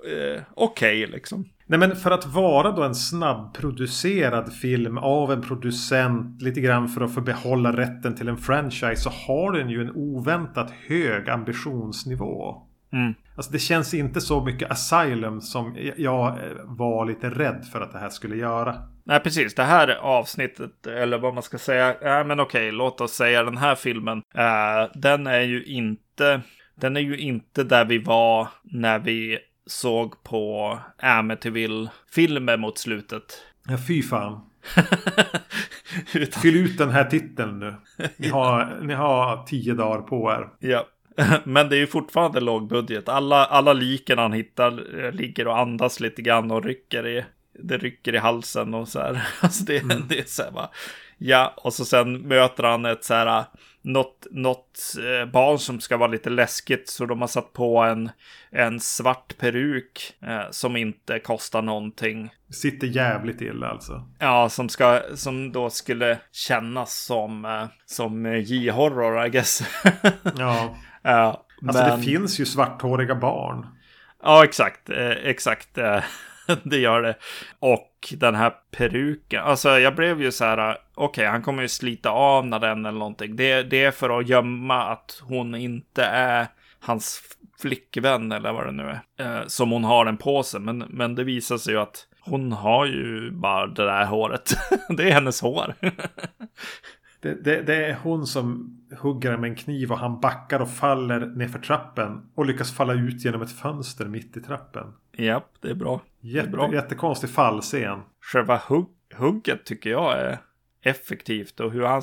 [SPEAKER 2] eh, okej liksom.
[SPEAKER 1] Nej men för att vara då en snabbproducerad film av en producent lite grann för att få behålla rätten till en franchise så har den ju en oväntat hög ambitionsnivå.
[SPEAKER 2] Mm.
[SPEAKER 1] Alltså det känns inte så mycket Asylum som jag eh, var lite rädd för att det här skulle göra.
[SPEAKER 2] Nej, precis. Det här avsnittet, eller vad man ska säga. Ja, men okej, låt oss säga den här filmen. eh, den är ju inte, den är ju inte där vi var när vi såg på Amityville-filmer mot slutet.
[SPEAKER 1] Ja, fy fan.
[SPEAKER 2] Utan,
[SPEAKER 1] Fyll ut den här titeln nu. Ni har, ni har tio dagar på er.
[SPEAKER 2] ja. Men det är ju fortfarande låg budget. Alla, alla liken han hittar eh, ligger och andas lite grann och rycker i, det rycker i halsen och så här. Alltså det, det är så här bara, ja, och så sen möter han ett så här, något, något eh, barn som ska vara lite läskigt. Så de har satt på en, en svart peruk eh, som inte kostar någonting.
[SPEAKER 1] Sitter jävligt illa alltså.
[SPEAKER 2] Ja, som, ska, som då skulle kännas som, eh, som eh, J-horror, I guess.
[SPEAKER 1] Ja.
[SPEAKER 2] Ja,
[SPEAKER 1] Alltså
[SPEAKER 2] men-
[SPEAKER 1] det finns ju svarthåriga barn.
[SPEAKER 2] Ja, exakt. Eh, exakt. Det gör det. Och den här peruken. Alltså, jag blev ju så här. Okej, han kommer ju slita av när den eller någonting. Det, det är för att gömma att hon inte är hans flickvän eller vad det nu är. Eh, som hon har den på sig. Men, men det visar sig ju att hon har ju bara det där håret. det är hennes hår.
[SPEAKER 1] Det, det, det är hon som hugger med en kniv och han backar och faller nerför trappen. Och lyckas falla ut genom ett fönster mitt i trappen.
[SPEAKER 2] Japp, det är bra.
[SPEAKER 1] Jätte,
[SPEAKER 2] bra.
[SPEAKER 1] jättekonstig fallscen.
[SPEAKER 2] själva hugg, hugget tycker jag är effektivt och hur han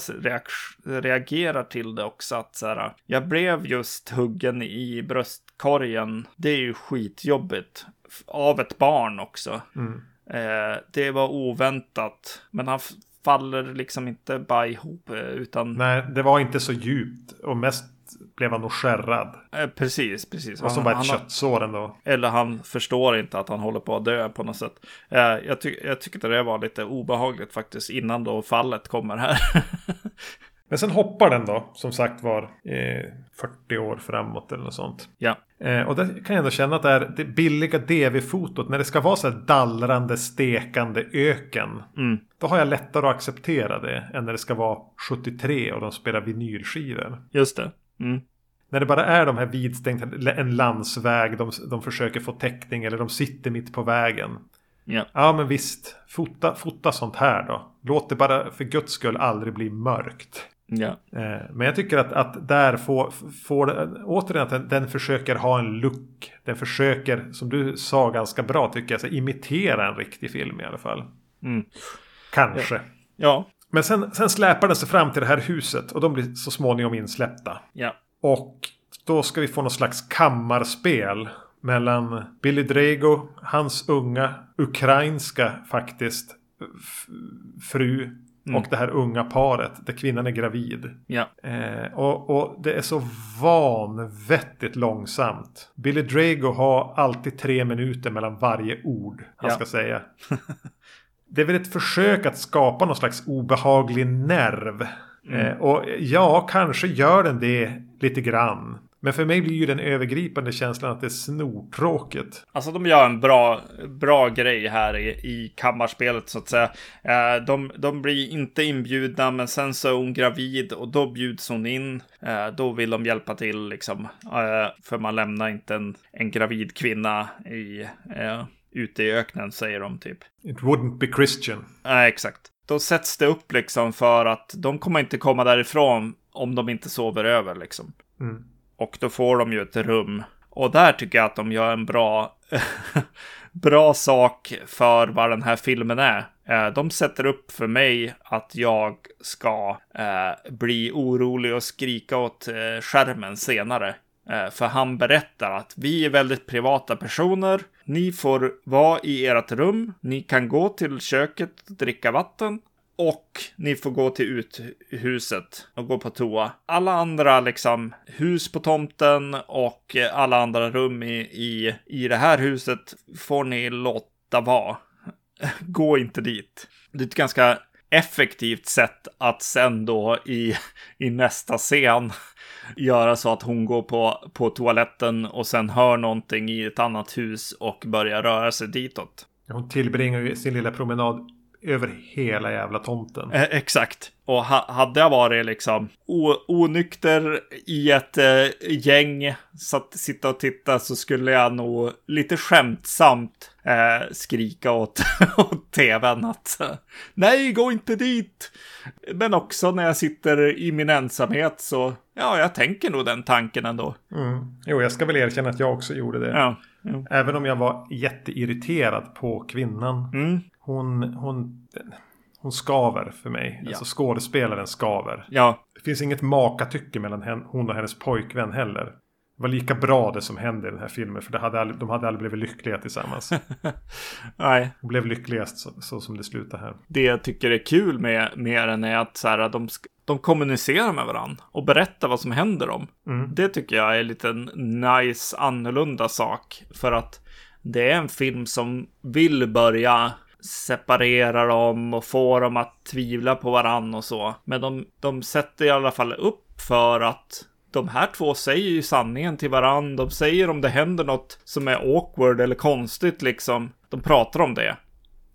[SPEAKER 2] reagerar till det också. Att så här, jag blev just huggen i bröstkorgen. Det är ju skitjobbigt. Av ett barn också.
[SPEAKER 1] Mm.
[SPEAKER 2] Eh, det var oväntat. Men han faller liksom inte bara ihop eh, utan...
[SPEAKER 1] Nej, det var inte så djupt. Och mest blev han nog skärrad.
[SPEAKER 2] Eh, precis, precis.
[SPEAKER 1] Det var som bara ett köttsår ändå.
[SPEAKER 2] Eller han förstår inte att han håller på att dö på något sätt. Eh, jag, ty jag tyckte det var lite obehagligt faktiskt innan då fallet kommer här.
[SPEAKER 1] Men sen hoppar den då, som sagt var, eh, 40 år framåt eller något sånt.
[SPEAKER 2] ja,
[SPEAKER 1] Eh, och där kan jag ändå känna att det är det billiga DV-fotot, när det ska vara så här dallrande, stekande öken.
[SPEAKER 2] Mm.
[SPEAKER 1] Då har jag lättare att acceptera det än när det ska vara 73 och de spelar vinylskivor.
[SPEAKER 2] just det. Mm.
[SPEAKER 1] När det bara är de här vidstänkta, en landsväg, de, de försöker få täckning eller de sitter mitt på vägen.
[SPEAKER 2] Ja.
[SPEAKER 1] Ja men visst, fota, fota sånt här då. Låt det bara för guds skull aldrig bli mörkt.
[SPEAKER 2] Ja.
[SPEAKER 1] Eh, Men jag tycker att, att där får, får återigen att den, den försöker ha en look. Den försöker, som du sa ganska bra tycker jag, så imitera en riktig film i alla fall.
[SPEAKER 2] Mm.
[SPEAKER 1] Kanske.
[SPEAKER 2] Ja.
[SPEAKER 1] Men sen, sen släpar den sig fram till det här huset och de blir så småningom insläppta.
[SPEAKER 2] Ja.
[SPEAKER 1] Och då ska vi få någon slags kammarspel mellan Billy Drago, hans unga ukrainska faktiskt fru och det här unga paret där kvinnan är gravid.
[SPEAKER 2] Ja.
[SPEAKER 1] Eh, och, och det är så vanvettigt långsamt. Billy Drago har alltid tre minuter mellan varje ord han
[SPEAKER 2] Ja.
[SPEAKER 1] ska säga. det är väl ett försök att skapa någon slags obehaglig nerv. Eh, och ja, kanske gör den det lite grann. Men för mig blir ju den övergripande känslan att det är snortråkigt.
[SPEAKER 2] Alltså de gör en bra, bra grej här i, i kammarspelet så att säga. Eh, de, de blir inte inbjudna men sen så är hon gravid och då bjuds hon in. Eh, då vill de hjälpa till liksom. Eh, för man lämnar inte en, en gravid kvinna i, eh, ute i öknen säger de typ.
[SPEAKER 1] It wouldn't be Christian.
[SPEAKER 2] Nej, exakt. Då sätts det upp liksom för att de kommer inte komma därifrån om de inte sover över liksom.
[SPEAKER 1] Mm.
[SPEAKER 2] Och då får de ju ett rum. Och där tycker jag att de gör en bra, bra sak för vad den här filmen är. Eh, De sätter upp för mig att jag ska eh, bli orolig och skrika åt eh, skärmen senare. Eh, för han berättar att vi är väldigt privata personer. Ni får vara i ert rum. Ni kan gå till köket och dricka vatten. Och ni får gå till uthuset och gå på toa. Alla andra liksom hus på tomten och alla andra rum i, i, i det här huset får ni låta vara. Gå inte dit. Det är ett ganska effektivt sätt att sen då i, i nästa scen göra så att hon går på, på toaletten och sen hör någonting i ett annat hus och börjar röra sig ditåt.
[SPEAKER 1] Hon tillbringar ju sin lilla promenad över hela jävla tomten.
[SPEAKER 2] Eh, exakt. Och ha, hade jag varit liksom o, onykter i ett eh, gäng, satt, sitta och titta så skulle jag nog lite skämtsamt eh, skrika åt, åt tvn att nej, gå inte dit. Men också när jag sitter i min ensamhet så, ja, jag tänker nog den tanken ändå.
[SPEAKER 1] Mm. Jo, jag ska väl erkänna att jag också gjorde det.
[SPEAKER 2] Ja.
[SPEAKER 1] Även om jag var jätteirriterad på kvinnan.
[SPEAKER 2] Mm.
[SPEAKER 1] Hon, hon, hon skaver för mig.
[SPEAKER 2] Ja.
[SPEAKER 1] Alltså skådespelaren skaver.
[SPEAKER 2] Ja,
[SPEAKER 1] Det finns inget makatycke mellan hon och hennes pojkvän heller. Det var lika bra det som hände i den här filmen. För det hade aldrig, de hade aldrig blivit lyckliga tillsammans.
[SPEAKER 2] nej.
[SPEAKER 1] De blev lyckligast så, så som det slutar här.
[SPEAKER 2] det jag tycker är kul med, med den är att så här, de, de kommunicerar med varandra och berättar vad som händer dem.
[SPEAKER 1] Mm.
[SPEAKER 2] Det tycker jag är lite en nice, annorlunda sak. För att det är en film som vill börja separera dem och få dem att tvivla på varandra och så. Men de, de sätter i alla fall upp för att de här två säger ju sanningen till varandra. De säger om det händer något som är awkward eller konstigt liksom. De pratar om det.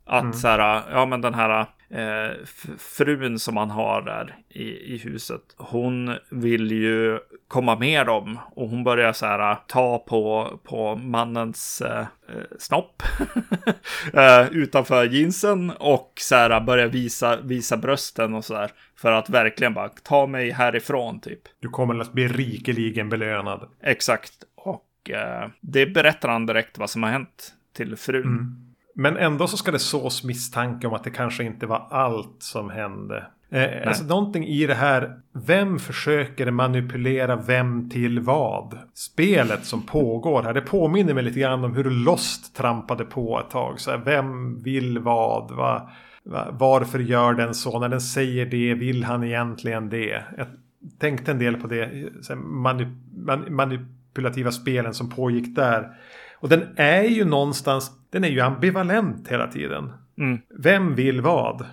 [SPEAKER 2] Att så här, ja men den här eh, frun som han har där i, i huset. Hon vill ju komma med dem och hon börjar så här ta på, på mannens eh, snopp eh, utanför jeansen och så här börjar visa, visa brösten och så där. För att verkligen bara ta mig härifrån typ.
[SPEAKER 1] Du kommer att bli rikeligen belönad.
[SPEAKER 2] Exakt. Och eh, det berättar han direkt vad som har hänt till frun.
[SPEAKER 1] Men ändå så ska det sås misstanke om att det kanske inte var allt som hände. Eh, alltså någonting i det här. Vem försöker manipulera vem till vad? Spelet som pågår här. Det påminner mig lite grann om hur Lost trampade på ett tag. Så här, vem vill vad? Va, va, varför gör den så? När den säger det, vill han egentligen det? Jag tänkte en del på det. Så här, mani, man, manipulativa spelen som pågick där. Och den är ju någonstans, den är ju ambivalent hela tiden.
[SPEAKER 2] Mm.
[SPEAKER 1] Vem vill vad?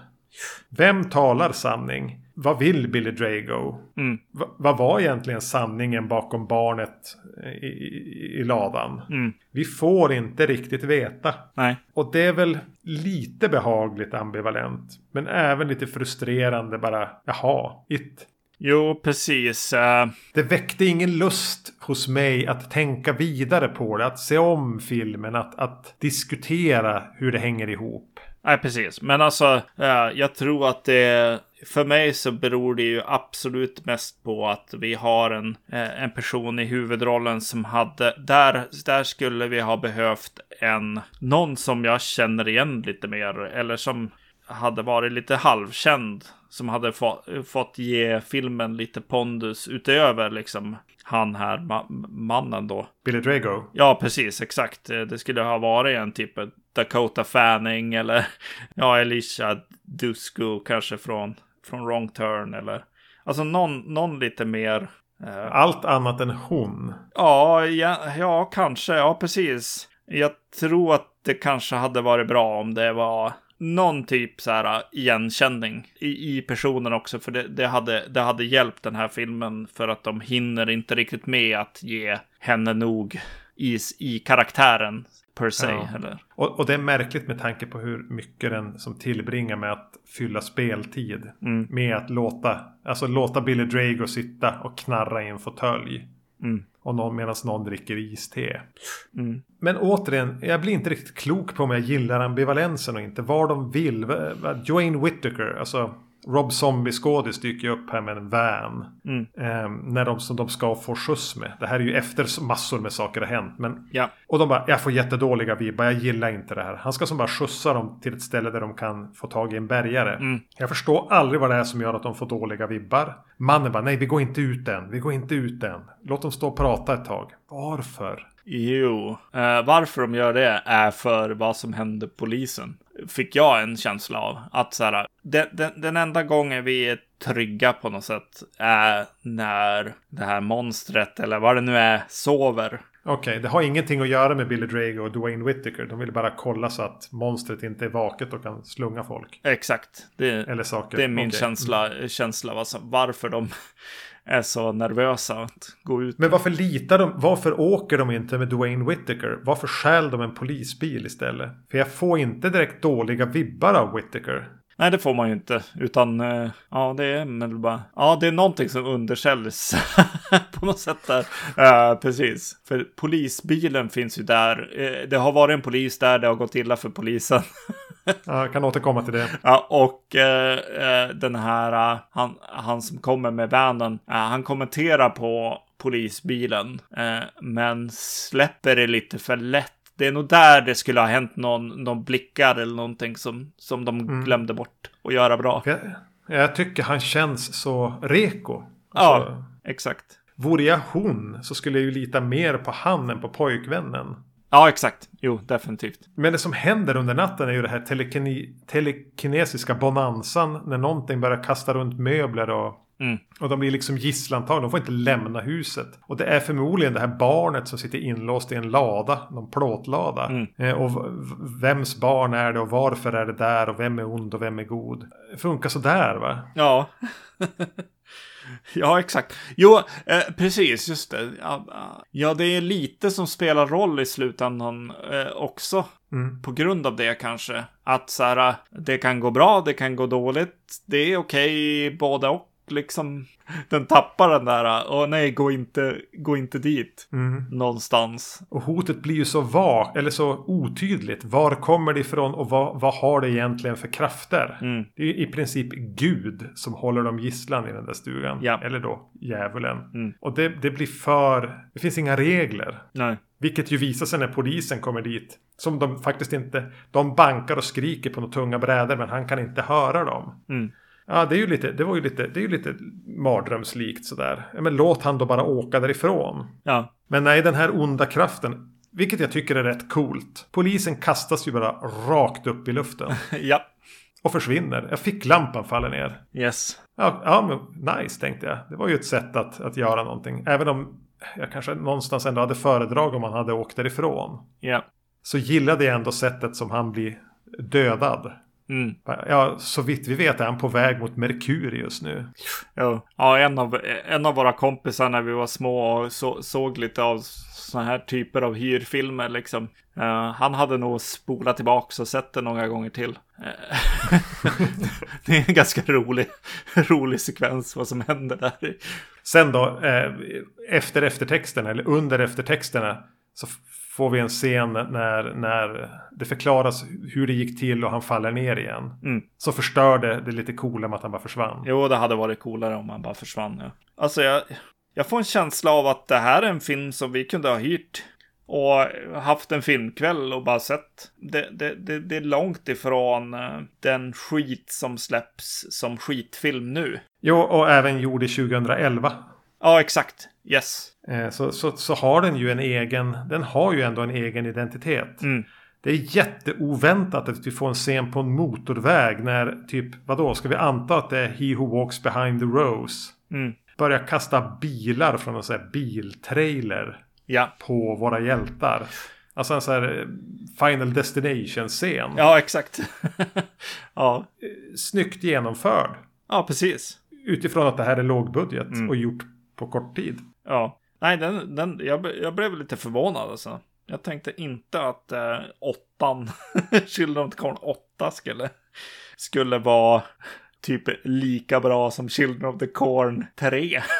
[SPEAKER 1] Vem talar sanning? Vad vill Billy Drago?
[SPEAKER 2] Mm.
[SPEAKER 1] Va, vad var egentligen sanningen bakom barnet i, i, i ladan?
[SPEAKER 2] Mm.
[SPEAKER 1] Vi får inte riktigt veta.
[SPEAKER 2] Nej.
[SPEAKER 1] Och det är väl lite behagligt ambivalent. Men även lite frustrerande bara. Jaha, it,
[SPEAKER 2] Jo, precis. Uh...
[SPEAKER 1] Det väckte ingen lust hos mig att tänka vidare på det. Att se om filmen. Att, att diskutera hur det hänger ihop.
[SPEAKER 2] Nej, precis. Men alltså, eh, jag tror att det... För mig så beror det ju absolut mest på att vi har en, eh, en person i huvudrollen som hade... Där, där skulle vi ha behövt en... Någon som jag känner igen lite mer. Eller som hade varit lite halvkänd som hade få, fått ge filmen lite pondus utöver liksom han här ma mannen då.
[SPEAKER 1] Billy Drago?
[SPEAKER 2] Ja, precis, exakt. Det skulle ha varit en typ av Dakota Fanning eller ja, Alicia Dusko kanske från, från Wrong Turn eller alltså någon, någon lite mer.
[SPEAKER 1] Eh... Allt annat än hon?
[SPEAKER 2] Ja, ja, ja, kanske. Ja, precis. Jag tror att det kanske hade varit bra om det var någon typ så här igenkänning i, i personen också. För det, det, hade, det hade hjälpt den här filmen för att de hinner inte riktigt med att ge henne nog i, i karaktären per se. Ja. Eller?
[SPEAKER 1] Och, och, det är märkligt med tanke på hur mycket den som tillbringar med att fylla speltid.
[SPEAKER 2] Mm.
[SPEAKER 1] Med att låta, alltså låta Billy Drago sitta och knarra i en fåtölj.
[SPEAKER 2] Mm.
[SPEAKER 1] Och någon, medan någon dricker iste.
[SPEAKER 2] Mm.
[SPEAKER 1] Men återigen, jag blir inte riktigt klok på om jag gillar ambivalensen och inte. Vad de vill. Joanne Whittaker, alltså Rob Zombie-skådis dyker ju upp här med en van.
[SPEAKER 2] Mm.
[SPEAKER 1] Eh, när de, som de ska få skjuts med. Det här är ju efter massor med saker har hänt. Men,
[SPEAKER 2] ja.
[SPEAKER 1] Och de bara, jag får jättedåliga vibbar, jag gillar inte det här. Han ska som bara skjutsa dem till ett ställe där de kan få tag i en bärgare.
[SPEAKER 2] Mm.
[SPEAKER 1] Jag förstår aldrig vad det är som gör att de får dåliga vibbar. Mannen bara, nej vi går inte ut än, vi går inte ut än. Låt dem stå och prata ett tag. Varför?
[SPEAKER 2] Jo, eh, varför de gör det är för vad som hände polisen. Fick jag en känsla av att så här, den, den, den enda gången vi är trygga på något sätt är när det här monstret eller vad det nu är sover.
[SPEAKER 1] Okej, okay, det har ingenting att göra med Billy Drago och Dwayne Whittaker. De vill bara kolla så att monstret inte är vaket och kan slunga folk.
[SPEAKER 2] Exakt. Det,
[SPEAKER 1] Eller saker.
[SPEAKER 2] det är min
[SPEAKER 1] okay.
[SPEAKER 2] känsla, känsla alltså, varför de är så nervösa att gå ut.
[SPEAKER 1] Men varför litar de? Varför åker de inte med Dwayne Whittaker? Varför stjäl de en polisbil istället? För jag får inte direkt dåliga vibbar av Whittaker.
[SPEAKER 2] Nej, det får man ju inte. Utan, eh, ja, det är väl bara... Ja, det är någonting som undersäljs på något sätt där. Uh, precis. För polisbilen finns ju där. Uh, det har varit en polis där, det har gått illa för polisen.
[SPEAKER 1] ja, jag kan återkomma till det.
[SPEAKER 2] Ja, och uh, den här, han, han som kommer med vanen, han kommenterar på polisbilen, men släpper det lite för lätt det är nog där det skulle ha hänt någon, någon blickar eller någonting som, som de mm. glömde bort att göra bra.
[SPEAKER 1] Jag, jag tycker han känns så reko.
[SPEAKER 2] Alltså, ja, exakt.
[SPEAKER 1] Vore jag hon så skulle jag ju lita mer på han än på pojkvännen.
[SPEAKER 2] Ja, exakt. Jo, definitivt.
[SPEAKER 1] Men det som händer under natten är ju det här telekine telekinesiska bonansan. När någonting börjar kasta runt möbler och
[SPEAKER 2] Mm.
[SPEAKER 1] Och de blir liksom gisslantagna. De får inte lämna huset. Och det är förmodligen det här barnet som sitter inlåst i en lada. Någon plåtlada.
[SPEAKER 2] Mm.
[SPEAKER 1] Eh, och vems barn är det och varför är det där och vem är ond och vem är god. Det funkar sådär va?
[SPEAKER 2] Ja. Ja, exakt. Jo, eh, precis, just det. Ja, ja, det är lite som spelar roll i slutändan eh, också.
[SPEAKER 1] Mm.
[SPEAKER 2] På grund av det kanske. Att så här, det kan gå bra, det kan gå dåligt. Det är okej okay, både och liksom den tappar den där, åh nej, gå inte, gå inte dit.
[SPEAKER 1] Mm.
[SPEAKER 2] Någonstans.
[SPEAKER 1] Och hotet blir ju så vagt, eller så otydligt. Var kommer det ifrån och vad, vad har det egentligen för krafter?
[SPEAKER 2] Mm.
[SPEAKER 1] Det är i princip Gud som håller dem gisslan i den där stugan.
[SPEAKER 2] Ja.
[SPEAKER 1] Eller då djävulen.
[SPEAKER 2] Mm.
[SPEAKER 1] Och det, det blir för, det finns inga regler.
[SPEAKER 2] Nej.
[SPEAKER 1] Vilket ju visar sig när polisen kommer dit. Som de faktiskt inte, de bankar och skriker på några tunga brädor men han kan inte höra dem.
[SPEAKER 2] Mm.
[SPEAKER 1] Ja, det är ju lite, det var ju lite, det är ju lite mardrömslikt sådär. Ja, men låt han då bara åka därifrån.
[SPEAKER 2] Ja.
[SPEAKER 1] Men nej, den här onda kraften, vilket jag tycker är rätt coolt. Polisen kastas ju bara rakt upp i luften.
[SPEAKER 2] ja.
[SPEAKER 1] Och försvinner. Ja, ficklampan faller ner.
[SPEAKER 2] Yes.
[SPEAKER 1] Ja, ja men nice tänkte jag. Det var ju ett sätt att, att göra någonting. Även om jag kanske någonstans ändå hade föredrag om han hade åkt därifrån.
[SPEAKER 2] Ja.
[SPEAKER 1] Så gillade jag ändå sättet som han blir dödad.
[SPEAKER 2] Mm.
[SPEAKER 1] Ja, så vitt vi vet är han på väg mot Merkurius nu.
[SPEAKER 2] Jo. Ja, en av, en av våra kompisar när vi var små och så, såg lite av sådana här typer av hyrfilmer liksom. Uh, han hade nog spolat tillbaka och sett det några gånger till. Uh, det är en ganska rolig, rolig sekvens vad som händer där.
[SPEAKER 1] Sen då, eh, efter eftertexterna, eller under eftertexterna, så får vi en scen när, när det förklaras hur det gick till och han faller ner igen.
[SPEAKER 2] Mm.
[SPEAKER 1] Så förstör det det lite coola med att han bara försvann.
[SPEAKER 2] Jo, det hade varit coolare om han bara försvann. Ja. Alltså, jag, jag får en känsla av att det här är en film som vi kunde ha hyrt och haft en filmkväll och bara sett. Det, det, det, det är långt ifrån uh, den skit som släpps som skitfilm nu.
[SPEAKER 1] Jo, och även gjord i 2011.
[SPEAKER 2] Ja, exakt. Yes.
[SPEAKER 1] Eh, så, så, så har den ju en egen, den har ju ändå en egen identitet.
[SPEAKER 2] Mm.
[SPEAKER 1] Det är jätteoväntat att vi får en scen på en motorväg när typ, vadå, ska vi anta att det är He Who Walks Behind the Rose?
[SPEAKER 2] Mm.
[SPEAKER 1] Börjar kasta bilar från en sån här biltrailer
[SPEAKER 2] Ja.
[SPEAKER 1] på våra hjältar. Alltså en sån här eh, Final Destination-scen.
[SPEAKER 2] Ja, exakt. ja.
[SPEAKER 1] Snyggt genomförd.
[SPEAKER 2] ja, precis.
[SPEAKER 1] Utifrån att det här är lågbudget
[SPEAKER 2] Mm.
[SPEAKER 1] och gjort på kort tid.
[SPEAKER 2] Ja. Nej, den, den, jag, jag blev lite förvånad alltså. Jag tänkte inte att eh, åttan, Children of the Corn 8 skulle, skulle vara typ lika bra som Children of the Corn 3.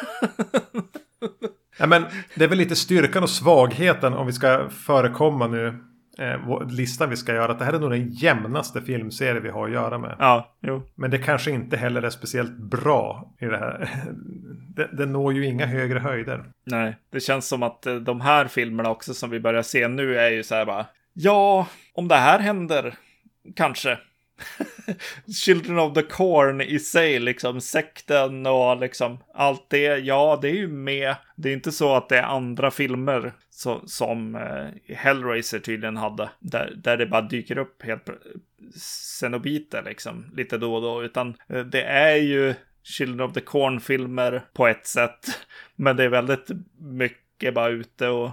[SPEAKER 1] Ja, men det är väl lite styrkan och svagheten om vi ska förekomma nu eh, listan vi ska göra. Att det här är nog den jämnaste filmserie vi har att göra med.
[SPEAKER 2] ja, jo.
[SPEAKER 1] Men det kanske inte heller är speciellt bra i det här. Det, det når ju inga högre höjder.
[SPEAKER 2] Nej, det känns som att eh, de här filmerna också som vi börjar se nu är ju så här bara. Ja, om det här händer, kanske. Children of the Corn i sig, liksom sekten och liksom allt det. Ja, det är ju med. Det är inte så att det är andra filmer så, som eh, Hellraiser tydligen hade. Där, där det bara dyker upp helt Cenobiter liksom lite då och då. Utan eh, det är ju Children of the Corn-filmer på ett sätt. Men det är väldigt mycket bara ute och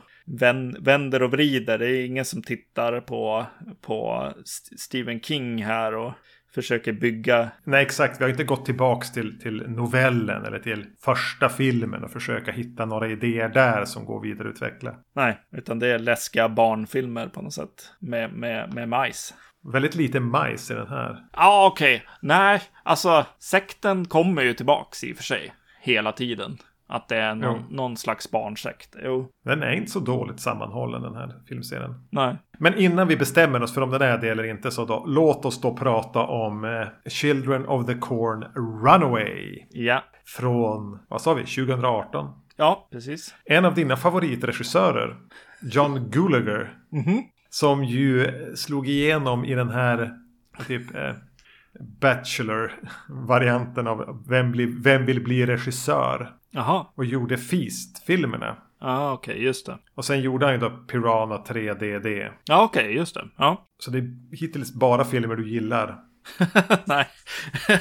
[SPEAKER 2] vänder och vrider. Det är ingen som tittar på, på St- Stephen King här och försöker bygga.
[SPEAKER 1] Nej, exakt. Vi har inte gått tillbaks till, till novellen eller till första filmen och försöka hitta några idéer där som går vidareutveckla.
[SPEAKER 2] Nej, utan det är läskiga barnfilmer på något sätt med, med, med majs.
[SPEAKER 1] Väldigt lite majs i den här.
[SPEAKER 2] Ja, okej. Nej, alltså sekten kommer ju tillbaks i och för sig hela tiden. Att det är någon, någon slags barnsekt. Jo,
[SPEAKER 1] Den är inte så dåligt sammanhållen den här filmserien.
[SPEAKER 2] nej.
[SPEAKER 1] Men innan vi bestämmer oss för om den är det eller inte så då, låt oss då prata om eh, Children of the Corn Runaway.
[SPEAKER 2] Ja,
[SPEAKER 1] Från, vad sa vi, 2018.
[SPEAKER 2] ja, precis.
[SPEAKER 1] En av dina favoritregissörer, John Gulager.
[SPEAKER 2] Mhm.
[SPEAKER 1] Som ju slog igenom i den här typ eh, Bachelor-varianten av vem, blir, vem vill bli regissör?
[SPEAKER 2] Jaha,
[SPEAKER 1] Och gjorde Feast-filmerna.
[SPEAKER 2] ja, okej, just det.
[SPEAKER 1] Och sen gjorde han ju då Piranha 3DD.
[SPEAKER 2] Ja, okej, just det. Ja.
[SPEAKER 1] Så det är hittills bara filmer du gillar.
[SPEAKER 2] nej.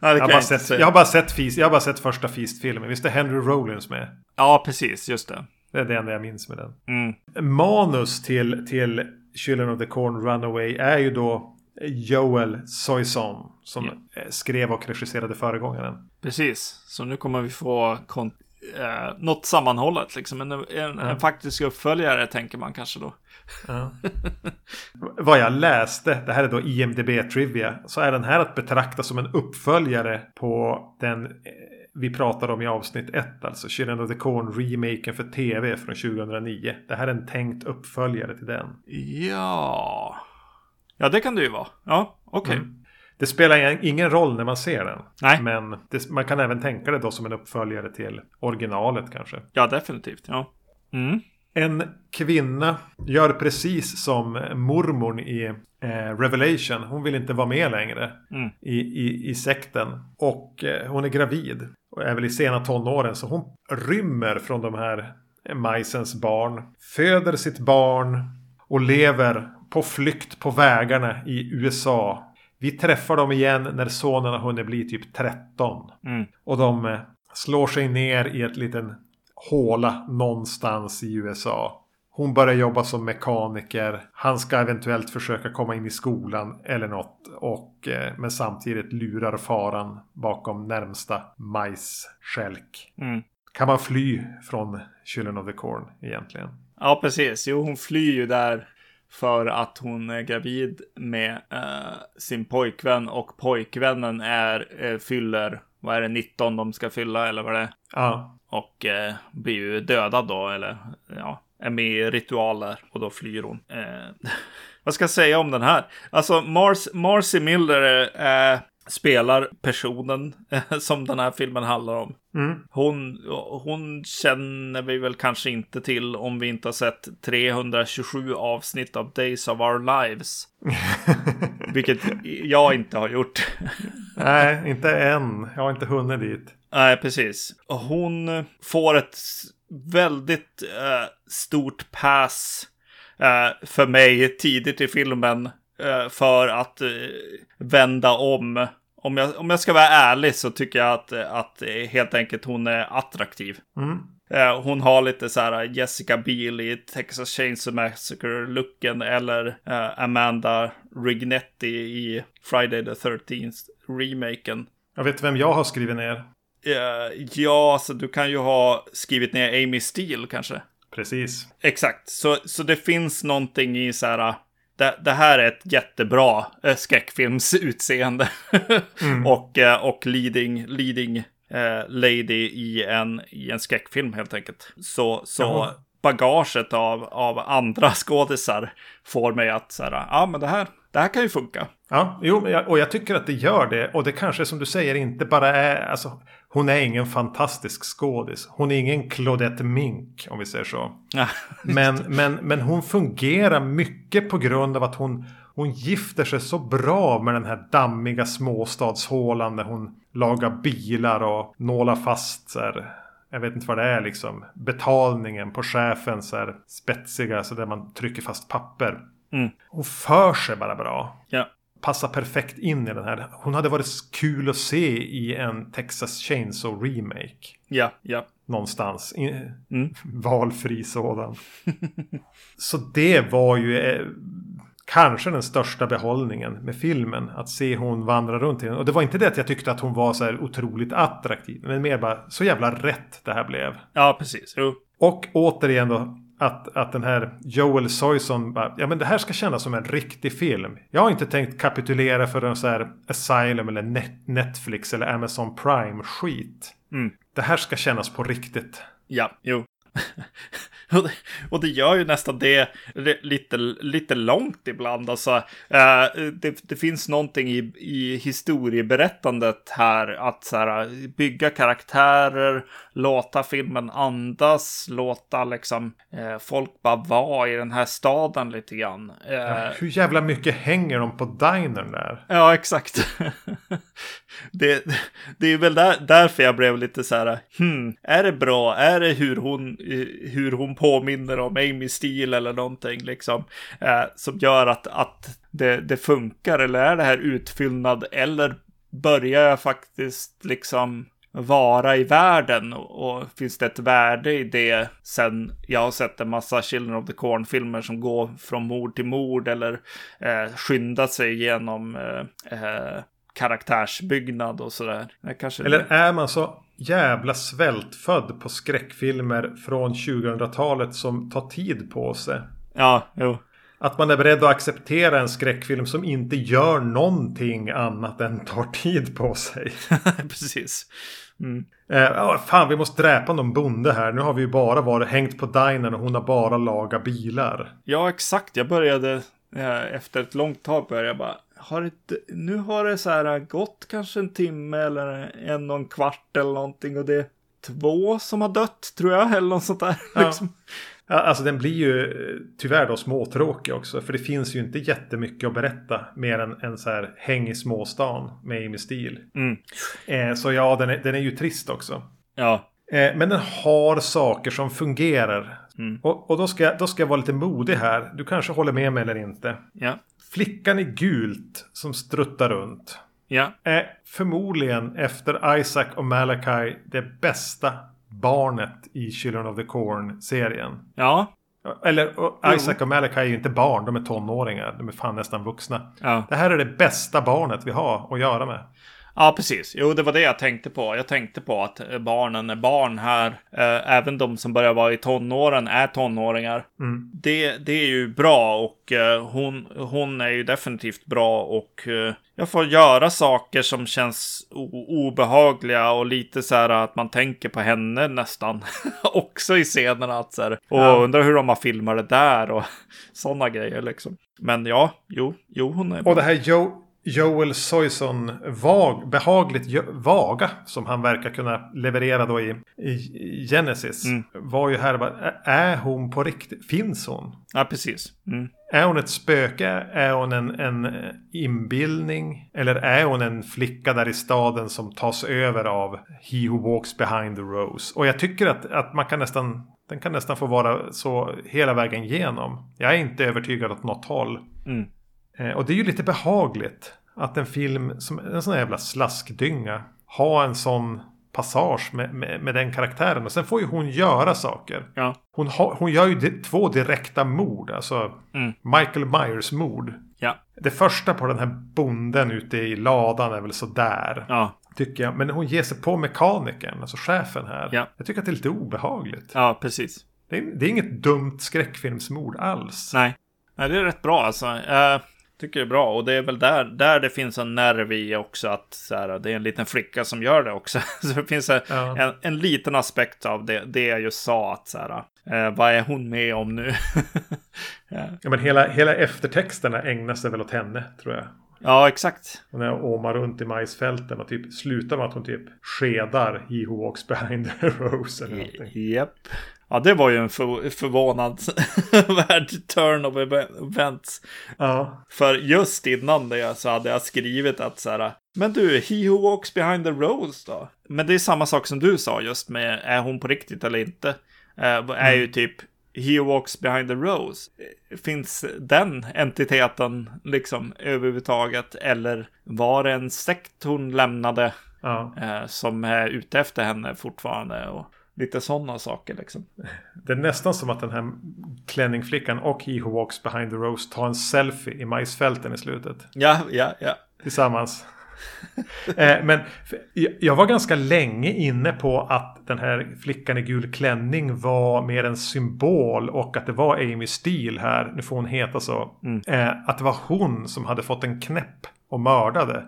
[SPEAKER 2] Nej,
[SPEAKER 1] Jag har, sett, jag, har bara sett Feast, jag har bara sett första Feast-filmen. Visst är Henry Rollins med?
[SPEAKER 2] Ja, precis, just det.
[SPEAKER 1] Det är det enda jag minns med den.
[SPEAKER 2] Mm.
[SPEAKER 1] Manus till, till Children of the Corn Runaway är ju då Joel Soisson. Som eh, skrev och regisserade föregångaren.
[SPEAKER 2] Precis, så nu kommer vi få eh, något sammanhållet, liksom. En, en, en faktisk uppföljare tänker man kanske då.
[SPEAKER 1] Vad jag läste, det här är då IMDB Trivia. Så är den här att betrakta som en uppföljare på den eh, vi pratade om i avsnitt 1. Alltså Children of the Corn remaken för tv från 2009. Det här är en tänkt uppföljare till den.
[SPEAKER 2] Ja. Ja, det kan det ju vara. Ja, okej.
[SPEAKER 1] Mm. Det spelar ingen- roll när man ser den.
[SPEAKER 2] Nej.
[SPEAKER 1] Men det, man kan även tänka det då som en uppföljare till originalet kanske.
[SPEAKER 2] Ja, definitivt. Ja. Mm.
[SPEAKER 1] En kvinna gör precis som mormorn i eh, Revelation. Hon vill inte vara med längre
[SPEAKER 2] Mm.
[SPEAKER 1] i, i, i sekten. Och eh, hon är gravid. Och är väl i sena tonåren. Så hon rymmer från de här majsens barn. Föder sitt barn. Och lever på flykt på vägarna i USA. Vi träffar dem igen när sonen har hunnit bli typ 13.
[SPEAKER 2] Mm.
[SPEAKER 1] Och de eh, slår sig ner i ett liten håla någonstans i USA. Hon börjar jobba som mekaniker. Han ska eventuellt försöka komma in i skolan eller något. Och, eh, men samtidigt lurar faran bakom närmsta majsskälk.
[SPEAKER 2] Mm.
[SPEAKER 1] Kan man fly från Children of the Corn egentligen?
[SPEAKER 2] Ja, precis. Jo, hon flyr ju där för att hon är gravid med eh, sin pojkvän och pojkvännen är, eh, fyller, vad är det, 19 de ska fylla eller vad det är.
[SPEAKER 1] Ja.
[SPEAKER 2] Och eh, blir ju dödad då, eller ja, är med i ritualer och då flyr hon. Eh, vad ska jag säga om den här? Alltså, Mars, Marcy Miller eh, spelar personen eh, som den här filmen handlar om.
[SPEAKER 1] Mm.
[SPEAKER 2] Hon, hon känner vi väl kanske inte till om vi inte har sett 327 avsnitt av Days of Our Lives. Vilket jag inte har gjort.
[SPEAKER 1] Nej, inte än. Jag har inte hunnit dit.
[SPEAKER 2] Nej, precis. Hon får ett väldigt eh, stort pass eh, för mig tidigt i filmen för att eh, vända om. Om jag, om jag ska vara ärlig så tycker jag att, att helt enkelt hon är attraktiv.
[SPEAKER 1] Mm.
[SPEAKER 2] Eh, Hon har lite så här Jessica Biel i Texas Chainsaw Massacre-looken eller eh, Amanda Rignetti i Friday the 13th remaken.
[SPEAKER 1] Jag vet vem jag har skrivit ner.
[SPEAKER 2] Eh, ja, så du kan ju ha skrivit ner Amy Steele kanske.
[SPEAKER 1] Precis.
[SPEAKER 2] Exakt, så, så det finns någonting i så här. Det, det här är ett jättebra eh, skräckfilmsutseende.
[SPEAKER 1] Mm.
[SPEAKER 2] och, eh, och leading, leading eh, lady i en, i en skräckfilm helt enkelt. Så, så
[SPEAKER 1] Jaha.
[SPEAKER 2] bagaget av, av andra skådisar får mig att så här, ja men det här, det här kan ju funka.
[SPEAKER 1] Ja, jo, och jag tycker att det gör det. Och det kanske som du säger inte bara är... Alltså, hon är ingen fantastisk skådis. Hon är ingen Claudette Mink, om vi säger så.
[SPEAKER 2] Ja,
[SPEAKER 1] Men, men, men hon fungerar mycket på grund av att hon, hon gifter sig så bra med den här dammiga småstadshålan när hon lagar bilar och nålar fast så här, jag vet inte vad det är liksom. Betalningen på chefen så här spetsiga så där man trycker fast papper.
[SPEAKER 2] Mm.
[SPEAKER 1] Hon för sig bara bra.
[SPEAKER 2] ja.
[SPEAKER 1] Passar perfekt in i den här. Hon hade varit kul att se i en Texas Chainsaw remake.
[SPEAKER 2] ja, ja.
[SPEAKER 1] Någonstans.
[SPEAKER 2] Mm.
[SPEAKER 1] Valfri sådan. Så det var ju eh, kanske den största behållningen med filmen. Att se hon vandra runt i den. Och det var inte det att jag tyckte att hon var så här otroligt attraktiv. Men mer bara så jävla rätt det här blev.
[SPEAKER 2] Ja, precis. Jo.
[SPEAKER 1] Och återigen då. Att, att den här Joel Soyson bara, ja men det här ska kännas som en riktig film. Jag har inte tänkt kapitulera för en så här Asylum eller Net- Netflix eller Amazon Prime skit.
[SPEAKER 2] Mm.
[SPEAKER 1] Det här ska kännas på riktigt.
[SPEAKER 2] Ja, jo. och, det, gör ju nästan det li- lite, lite långt ibland. Alltså, eh, det, det finns någonting i, i historieberättandet här. Att så här, bygga karaktärer, låta filmen andas, låta liksom eh, folk bara vara i den här staden lite grann. Eh,
[SPEAKER 1] Hur jävla mycket hänger de på dinern där?
[SPEAKER 2] Ja, exakt. det, det är väl där, därför jag blev lite så här, hmm, är det bra? Är det hur hon, hur hon påminner om Amy Steele eller någonting liksom, eh, som gör att, att det, det funkar? Eller är det här utfyllnad? Eller börjar jag faktiskt liksom vara i världen och, och finns det ett värde i det sen jag har sett en massa Children of the Corn-filmer som går från mord till mord eller eh, skyndar sig genom eh, eh, karaktärsbyggnad och sådär.
[SPEAKER 1] Eller är man så jävla svältfödd på skräckfilmer från 2000-talet som tar tid på sig?
[SPEAKER 2] Ja, jo.
[SPEAKER 1] Att man är beredd att acceptera en skräckfilm som inte gör någonting annat än tar tid på sig.
[SPEAKER 2] Precis. Mm.
[SPEAKER 1] Eh, fan, vi måste dräpa någon bonde här. Nu har vi ju bara varit hängt på dinern och hon har bara lagat bilar.
[SPEAKER 2] Ja, exakt. Jag började eh, efter ett långt tag började jag bara. Har det, nu har det så här gått kanske en timme eller en och en kvart eller någonting och det är två som har dött tror jag eller något sånt där.
[SPEAKER 1] Ja.
[SPEAKER 2] Liksom.
[SPEAKER 1] Ja, Alltså den blir ju tyvärr då småtråkig också. För det finns ju inte jättemycket att berätta. Mer än en så här häng i småstan med Amy Steele.
[SPEAKER 2] Mm.
[SPEAKER 1] Eh, så ja, den är, den är ju trist också.
[SPEAKER 2] Ja,
[SPEAKER 1] Eh, men den har saker som fungerar.
[SPEAKER 2] Mm.
[SPEAKER 1] Och, och då, ska, då ska jag vara lite modig här. Du kanske håller med mig eller inte.
[SPEAKER 2] ja,
[SPEAKER 1] Flickan i gult som struttar runt.
[SPEAKER 2] ja,
[SPEAKER 1] Är förmodligen efter Isaac och Malachi det bästa barnet i Children of the Corn-serien.
[SPEAKER 2] ja,
[SPEAKER 1] Eller och Isaac och Malachi är ju inte barn, de är tonåringar. De är fan nästan vuxna.
[SPEAKER 2] Ja.
[SPEAKER 1] Det här är det bästa barnet vi har att göra med.
[SPEAKER 2] Ja, precis. Jo, det var det jag tänkte på. Jag tänkte på att eh, barnen är barn här. Eh, även de som börjar vara i tonåren är tonåringar. Det, det är ju bra och eh, hon, hon är ju definitivt bra och eh, jag får göra saker som känns obehagliga och lite så här att man tänker på henne nästan också i scenerna. Att så här, och
[SPEAKER 1] Ja.
[SPEAKER 2] undrar hur de har filmat det där och sådana grejer liksom. Men ja, jo, jo, hon är bra.
[SPEAKER 1] Och det här jo Joel Soyson vag, behagligt vaga som han verkar kunna leverera då i, i Genesis. Var ju här bara, är hon på riktigt? Finns hon?
[SPEAKER 2] Ja, precis. Mm.
[SPEAKER 1] Är hon ett spöke? Är hon en, en eh, inbildning? Eller är hon en flicka där i staden som tas över av He Who Walks Behind the Rose? Och jag tycker att, att man kan nästan den kan nästan få vara så hela vägen igenom. Jag är inte övertygad åt något håll.
[SPEAKER 2] Mm.
[SPEAKER 1] Eh, och det är ju lite behagligt att en film som en sån här jävla slaskdynga har en sån passage med, med, med den karaktären. Och sen får ju hon göra saker.
[SPEAKER 2] Ja.
[SPEAKER 1] Hon, har, hon gör ju di- två direkta mord. Alltså
[SPEAKER 2] Mm.
[SPEAKER 1] Michael Myers mord.
[SPEAKER 2] Ja.
[SPEAKER 1] Det första på den här bonden ute i ladan är väl sådär.
[SPEAKER 2] Ja.
[SPEAKER 1] Tycker jag. Men hon ger sig på mekanikern, alltså chefen här.
[SPEAKER 2] Ja.
[SPEAKER 1] Jag tycker att det är lite obehagligt.
[SPEAKER 2] Ja, precis.
[SPEAKER 1] Det, är, det är inget dumt skräckfilmsmord alls.
[SPEAKER 2] Nej. Nej, det är rätt bra alltså. Jag tycker det är bra. Och det är väl där, där det finns en nerv i också. Att så här, det är en liten flicka som gör det också. Så det finns en,
[SPEAKER 1] Ja.
[SPEAKER 2] en, en liten aspekt av det, det jag just sa. Att så här, eh, vad är hon med om nu? ja.
[SPEAKER 1] Ja, men hela, hela eftertexterna ägnar sig väl åt henne, tror jag.
[SPEAKER 2] ja, exakt.
[SPEAKER 1] Och när hon åmar runt i majsfälten och typ slutar med att hon typ skedar He Who Walks Behind the Rose eller någonting.
[SPEAKER 2] Ja, det var ju en för, förvånansvärd turn of eve- events.
[SPEAKER 1] Ja.
[SPEAKER 2] För just innan det så hade jag skrivit att så här, men du, He Who Walks Behind the Rose då? Men det är samma sak som du sa just med, är hon på riktigt eller inte? Eh, är ju typ, He Walks Behind the Rose. Eh, Finns den entiteten liksom överhuvudtaget? Eller var det en sekt hon lämnade
[SPEAKER 1] ja.
[SPEAKER 2] eh, som är ute efter henne fortfarande? Och lite sådana saker liksom.
[SPEAKER 1] Det är nästan som att den här klänningflickan och He Who Walks Behind the Rose tar en selfie i majsfälten i slutet.
[SPEAKER 2] Ja, ja, ja.
[SPEAKER 1] Tillsammans. eh, men jag- var ganska länge inne på att den här flickan i gul klänning var mer en symbol och att det var Amy Steele här, nu får hon heta så. Eh, att det var hon som hade fått en knäpp och mördade.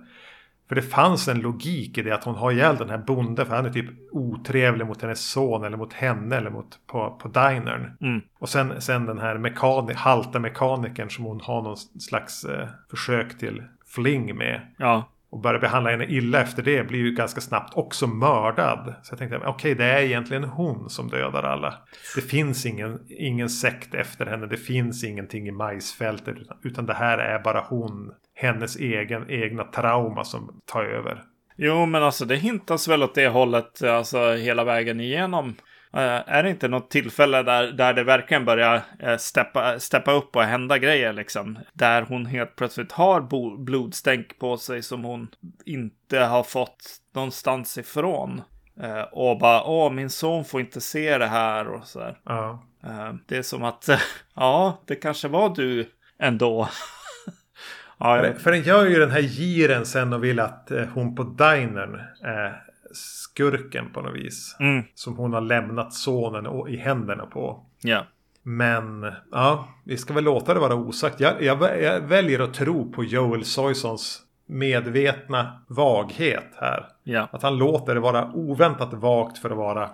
[SPEAKER 1] För det fanns en logik i det att hon har ihjäl den här bonden för han är typ otrevlig mot hennes son eller mot henne eller mot på, på dinern.
[SPEAKER 2] Mm.
[SPEAKER 1] Och sen, sen den här mekani- halta mekanikern som hon har någon slags eh, försök till fling med.
[SPEAKER 2] Ja,
[SPEAKER 1] Och börjar behandla henne illa efter det blir ju ganska snabbt också mördad. Så jag tänkte, okej det är egentligen hon som dödar alla. Det finns ingen, ingen sekt efter henne. Det finns ingenting i majsfältet. Utan, utan det här är bara hon. Hennes egen, egna trauma som tar över.
[SPEAKER 2] Jo, men alltså det hintas väl åt det hållet alltså hela vägen igenom. Eh, är det inte något tillfälle där, där det verkligen börjar uh, steppa, steppa upp och hända grejer liksom? Där hon helt plötsligt har bo- blodstänk på sig som hon inte har fått någonstans ifrån. Eh, och bara, åh, min son får inte se det här och så där. Eh, det är som att, ja, det kanske var du ändå. Ja,
[SPEAKER 1] För, den gör ju den här giren sen och vill att eh, hon på dinern är skurken på något vis.
[SPEAKER 2] Mm,
[SPEAKER 1] Som hon har lämnat sonen i händerna på.
[SPEAKER 2] ja.
[SPEAKER 1] Men ja, vi ska väl låta det vara osagt. Jag, jag, jag väljer att tro på Joel Soysons medvetna vaghet här.
[SPEAKER 2] Ja.
[SPEAKER 1] Att han låter det vara oväntat vagt för att vara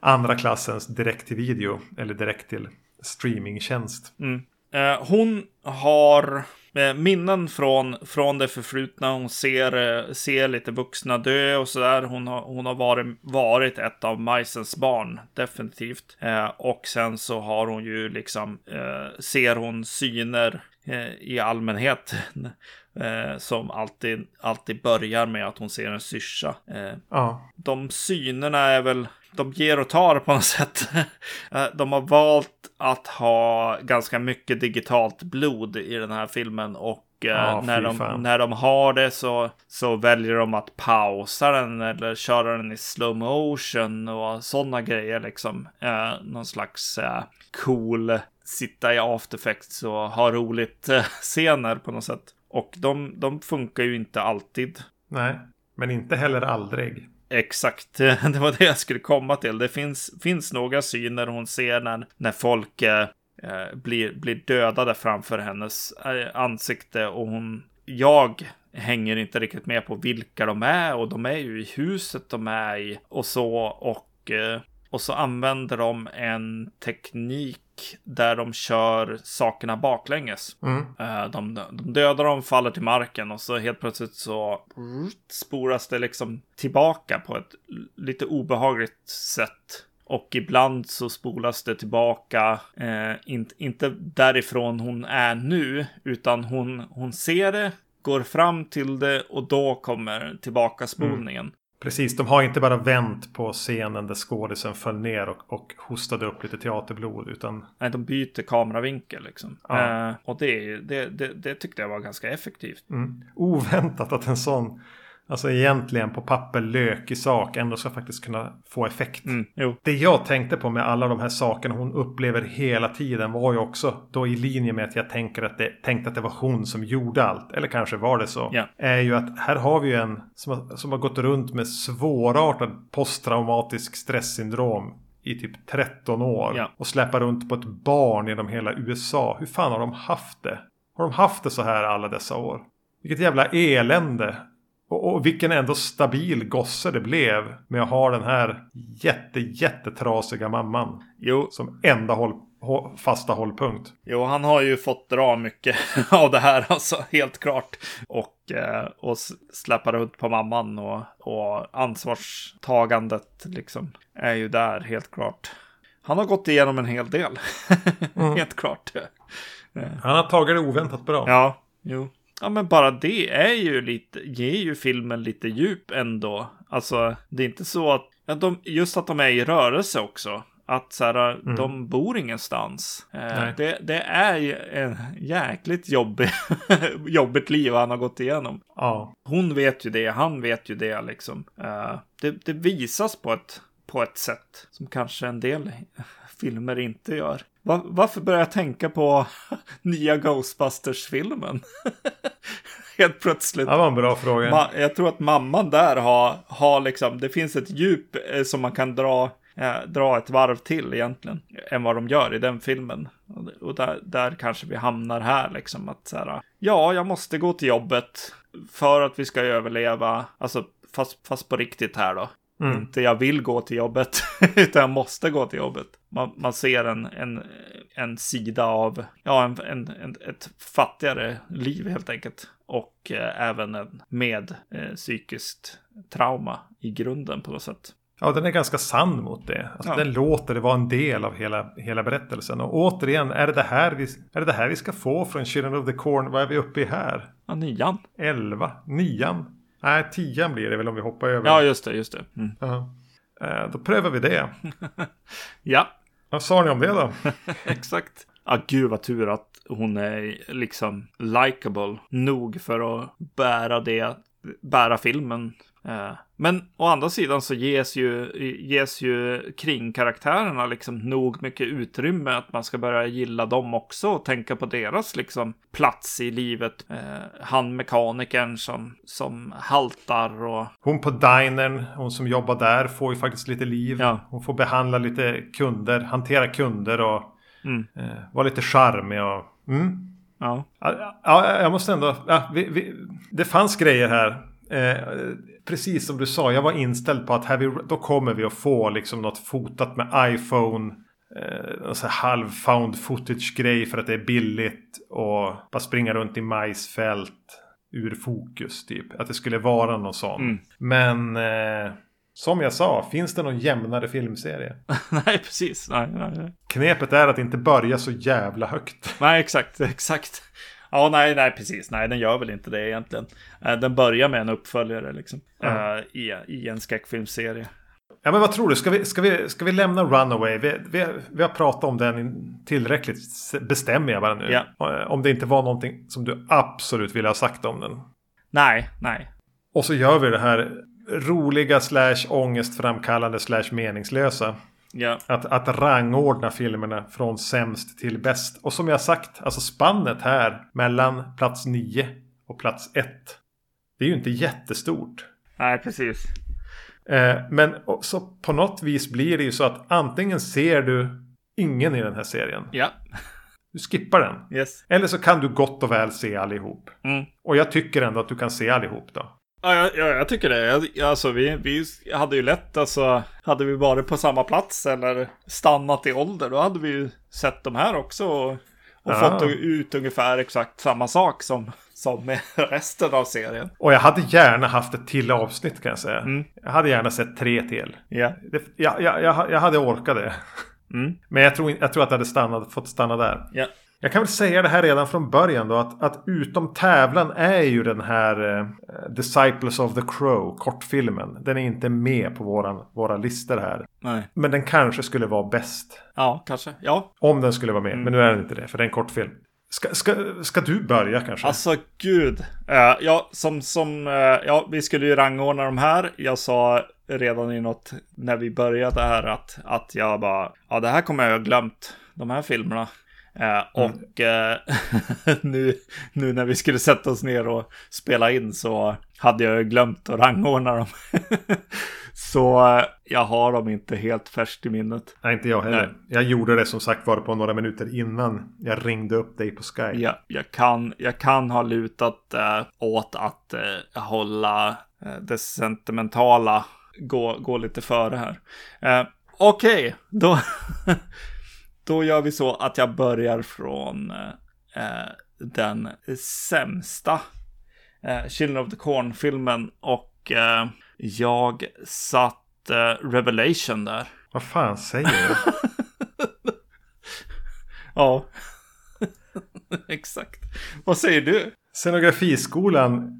[SPEAKER 1] andra klassens direkt till video. Eller direkt till streamingtjänst.
[SPEAKER 2] Mm. Eh, hon har eh, Eh, minnen från, från det förflutna. Hon ser, eh, ser lite vuxna dö och sådär. Hon har, hon har varit, varit ett av Majsens barn, definitivt. Eh, och sen så har hon ju liksom, eh, ser hon syner eh, i allmänhet. Eh, som alltid, alltid börjar med att hon ser en syrsa. Eh,
[SPEAKER 1] Ja,
[SPEAKER 2] de synerna är väl, de ger och tar på något sätt. Eh, de har valt att ha ganska mycket digitalt blod i den här filmen och eh,
[SPEAKER 1] Ja,
[SPEAKER 2] när, de,
[SPEAKER 1] fan.
[SPEAKER 2] när de har det så, så väljer de att pausa den eller köra den i slow motion och sådana grejer liksom. Eh, någon slags eh, cool sitta i after effects och ha roligt eh, scener på något sätt. Och de, de funkar ju inte alltid.
[SPEAKER 1] Nej, men inte heller aldrig.
[SPEAKER 2] Exakt, det var det jag skulle komma till. Det finns, finns några syner hon ser när, när folk eh, eh blir, blir dödade framför hennes eh, ansikte och hon, jag hänger inte riktigt med på vilka de är och de är ju i huset de är i och så och, eh, och så använder de en teknik där de kör sakerna baklänges.
[SPEAKER 1] Mm.
[SPEAKER 2] Eh, de, de dödar dem, faller till marken och så helt plötsligt så sporas det liksom tillbaka på ett lite obehagligt sätt. Och ibland så spolas det tillbaka, eh, in, inte därifrån hon är nu, utan hon, hon ser det, går fram till det och då kommer tillbaka spolningen. Mm.
[SPEAKER 1] Precis, de har inte bara vänt på scenen där skådisen föll ner och, och hostade upp lite teaterblod. Utan...
[SPEAKER 2] Nej, de byter kameravinkel liksom. Ja. Eh, och det, det, det, det, tyckte jag var ganska effektivt.
[SPEAKER 1] Mm. Oväntat att en sån Alltså egentligen på papper lök i sak ändå ska faktiskt kunna få effekt.
[SPEAKER 2] Mm,
[SPEAKER 1] det jag tänkte på med alla de här sakerna hon upplever hela tiden var ju också då i linje med att jag tänker att det, tänkte att det var hon som gjorde allt. Eller kanske var det så.
[SPEAKER 2] Yeah.
[SPEAKER 1] Är ju att här har vi ju en som har, som har gått runt med svårartad posttraumatisk stresssyndrom i typ 13 år.
[SPEAKER 2] Yeah.
[SPEAKER 1] Och släpar runt på ett barn genom hela USA. Hur fan har de haft det? Har de haft det så här alla dessa år? Vilket jävla elände. Och, och vilken ändå stabil gosse det blev med att ha den här jätte, jättetrasiga mamman.
[SPEAKER 2] Jo.
[SPEAKER 1] Som enda håll, fasta hållpunkt.
[SPEAKER 2] Jo, han har ju fått dra mycket av det här, alltså helt klart. Och, eh, och släppa runt på mamman och, och ansvarstagandet liksom är ju där helt klart. Han har gått igenom en hel del. mm. helt klart.
[SPEAKER 1] Han har tagit det oväntat bra.
[SPEAKER 2] Ja, jo. Ja, men bara det är ju lite, ger ju filmen lite djup ändå. Alltså, det är inte så att, ja, de, just att de är i rörelse också. Att så här, mm. de bor ingenstans. Eh, det, det, är ju en jäkligt jobbig, jobbigt liv han har gått igenom.
[SPEAKER 1] Ja.
[SPEAKER 2] Hon vet ju det, han vet ju det liksom. Eh, det, det visas på ett, på ett sätt som kanske en del filmer inte gör. Var, varför börjar jag tänka på nya Ghostbusters-filmen? Helt plötsligt.
[SPEAKER 1] Det var en bra fråga. Ma
[SPEAKER 2] jag tror att mamman där har, har liksom, det finns ett djup eh, som man kan dra, eh, dra ett varv till egentligen. Än vad de gör i den filmen. Och där, där kanske vi hamnar här liksom att så här, ja, jag måste gå till jobbet för att vi ska överleva. Alltså, fast, fast på riktigt här då. Mm. Inte jag vill gå till jobbet, utan jag måste gå till jobbet. Man, man ser en, en, en sida av, ja, en, en, en ett fattigare liv helt enkelt. Och eh, även en med eh, psykiskt trauma i grunden på något sätt.
[SPEAKER 1] Ja, den är ganska sann mot det. Alltså, ja. Den låter det vara en del av hela, hela berättelsen. Och återigen, är det, det här vi, är det det här vi ska få från Children of the Corn? Vad är vi uppe i här?
[SPEAKER 2] Ja, nian.
[SPEAKER 1] Elva. Nian. Nej, tian blir det väl om vi hoppar över.
[SPEAKER 2] Ja, just det, just det.
[SPEAKER 1] Mm. Uh. Då prövar vi det.
[SPEAKER 2] ja.
[SPEAKER 1] Vad sa ni om det då?
[SPEAKER 2] Exakt. Ja, ah, gud vad tur att hon är liksom likable nog för att bära det, bära filmen men å andra sidan så ges ju, ges ju kringkaraktärerna liksom nog mycket utrymme att man ska börja gilla dem också och tänka på deras liksom plats i livet. Eh, han mekanikern som, som haltar och...
[SPEAKER 1] Hon på dinern, hon som jobbar där, får ju faktiskt lite liv.
[SPEAKER 2] Ja.
[SPEAKER 1] Hon får behandla lite kunder, hantera kunder och
[SPEAKER 2] mm.
[SPEAKER 1] eh, vara lite charmig och... Mm.
[SPEAKER 2] Ja.
[SPEAKER 1] ja, jag måste ändå... Ja, vi, vi, det fanns grejer här. Eh, precis som du sa, jag var inställd på att här vi, då kommer vi att få liksom något fotat med iPhone. Eh, så halv found footage grej för att det är billigt. Och bara springa runt i majsfält ur fokus typ. Att det skulle vara någon sån.
[SPEAKER 2] Mm.
[SPEAKER 1] Men eh, som jag sa, finns det någon jämnare filmserie?
[SPEAKER 2] nej, precis. Nej, nej, nej.
[SPEAKER 1] Knepet är att inte börja så jävla högt.
[SPEAKER 2] Nej, exakt, exakt. Ja, nej, nej, precis. Nej, den gör väl inte det egentligen. Eh, den börjar med en uppföljare liksom. Mm. I, I en skräckfilmsserie.
[SPEAKER 1] Ja, men vad tror du? Ska vi, ska vi, ska vi lämna Runaway? Vi, vi, vi har pratat om den tillräckligt, bestämmer jag bara nu.
[SPEAKER 2] Ja.
[SPEAKER 1] Eh, om det inte var någonting som du absolut ville ha sagt om den.
[SPEAKER 2] Nej, nej.
[SPEAKER 1] Och så gör vi det här roliga slash ångestframkallande slash meningslösa.
[SPEAKER 2] Ja.
[SPEAKER 1] Att, att rangordna filmerna från sämst till bäst. Och som jag sagt, alltså spannet här mellan plats 9 och plats 1. Det är ju inte jättestort.
[SPEAKER 2] Nej, precis.
[SPEAKER 1] Eh, men så på något vis blir det ju så att antingen ser du ingen i den här serien.
[SPEAKER 2] Ja.
[SPEAKER 1] Du skippar den.
[SPEAKER 2] Yes.
[SPEAKER 1] Eller så kan du gott och väl se allihop.
[SPEAKER 2] Mm.
[SPEAKER 1] Och jag tycker ändå att du kan se allihop då.
[SPEAKER 2] Ja, jag, jag, tycker det. Jag, alltså, vi, vi hade ju lätt, alltså, hade vi varit på samma plats eller stannat i ålder, då hade vi ju sett de här också och, och
[SPEAKER 1] Ja.
[SPEAKER 2] fått ut ungefär exakt samma sak som, som med resten av serien.
[SPEAKER 1] Och jag hade gärna haft ett till avsnitt kan jag säga.
[SPEAKER 2] Mm.
[SPEAKER 1] Jag hade gärna sett tre till.
[SPEAKER 2] Ja.
[SPEAKER 1] Det, jag, jag, jag, jag hade orkat det.
[SPEAKER 2] Mm.
[SPEAKER 1] Men jag tror, jag tror att det hade stannat, fått stanna där.
[SPEAKER 2] Ja.
[SPEAKER 1] Jag kan väl säga det här redan från början då att, att utom tävlan är ju den här eh, Disciples of the Crow, kortfilmen. Den är inte med på våran, våra listor här.
[SPEAKER 2] Nej.
[SPEAKER 1] Men den kanske skulle vara bäst.
[SPEAKER 2] Ja, kanske. Ja.
[SPEAKER 1] Om den skulle vara
[SPEAKER 2] Mm.
[SPEAKER 1] med. Men nu är den inte det, för det är en kortfilm. Ska, ska, ska du börja kanske?
[SPEAKER 2] Alltså gud. Eh, ja, som, som, eh, ja, vi skulle ju rangordna de här. Jag sa redan i något, när vi började här, att, att jag bara, ja det här kommer jag ha glömt, de här filmerna. Eh, och eh, nu, nu när vi skulle sätta oss ner och spela in så hade jag glömt att rangordna dem. så eh, jag har dem inte helt färskt i minnet.
[SPEAKER 1] Nej, inte jag heller.
[SPEAKER 2] Nej.
[SPEAKER 1] Jag gjorde det som sagt var på några minuter innan jag ringde upp dig på Skype.
[SPEAKER 2] Jag, jag, kan, jag kan ha lutat eh, åt att eh, hålla eh, det sentimentala gå, gå lite före här. Okej, då, då gör vi så att jag börjar från eh, eh, den sämsta eh, Children of the Corn-filmen och eh, jag satt eh, Revelation där.
[SPEAKER 1] Vad fan säger du?
[SPEAKER 2] Ja, exakt. Vad säger du?
[SPEAKER 1] Scenografiskolan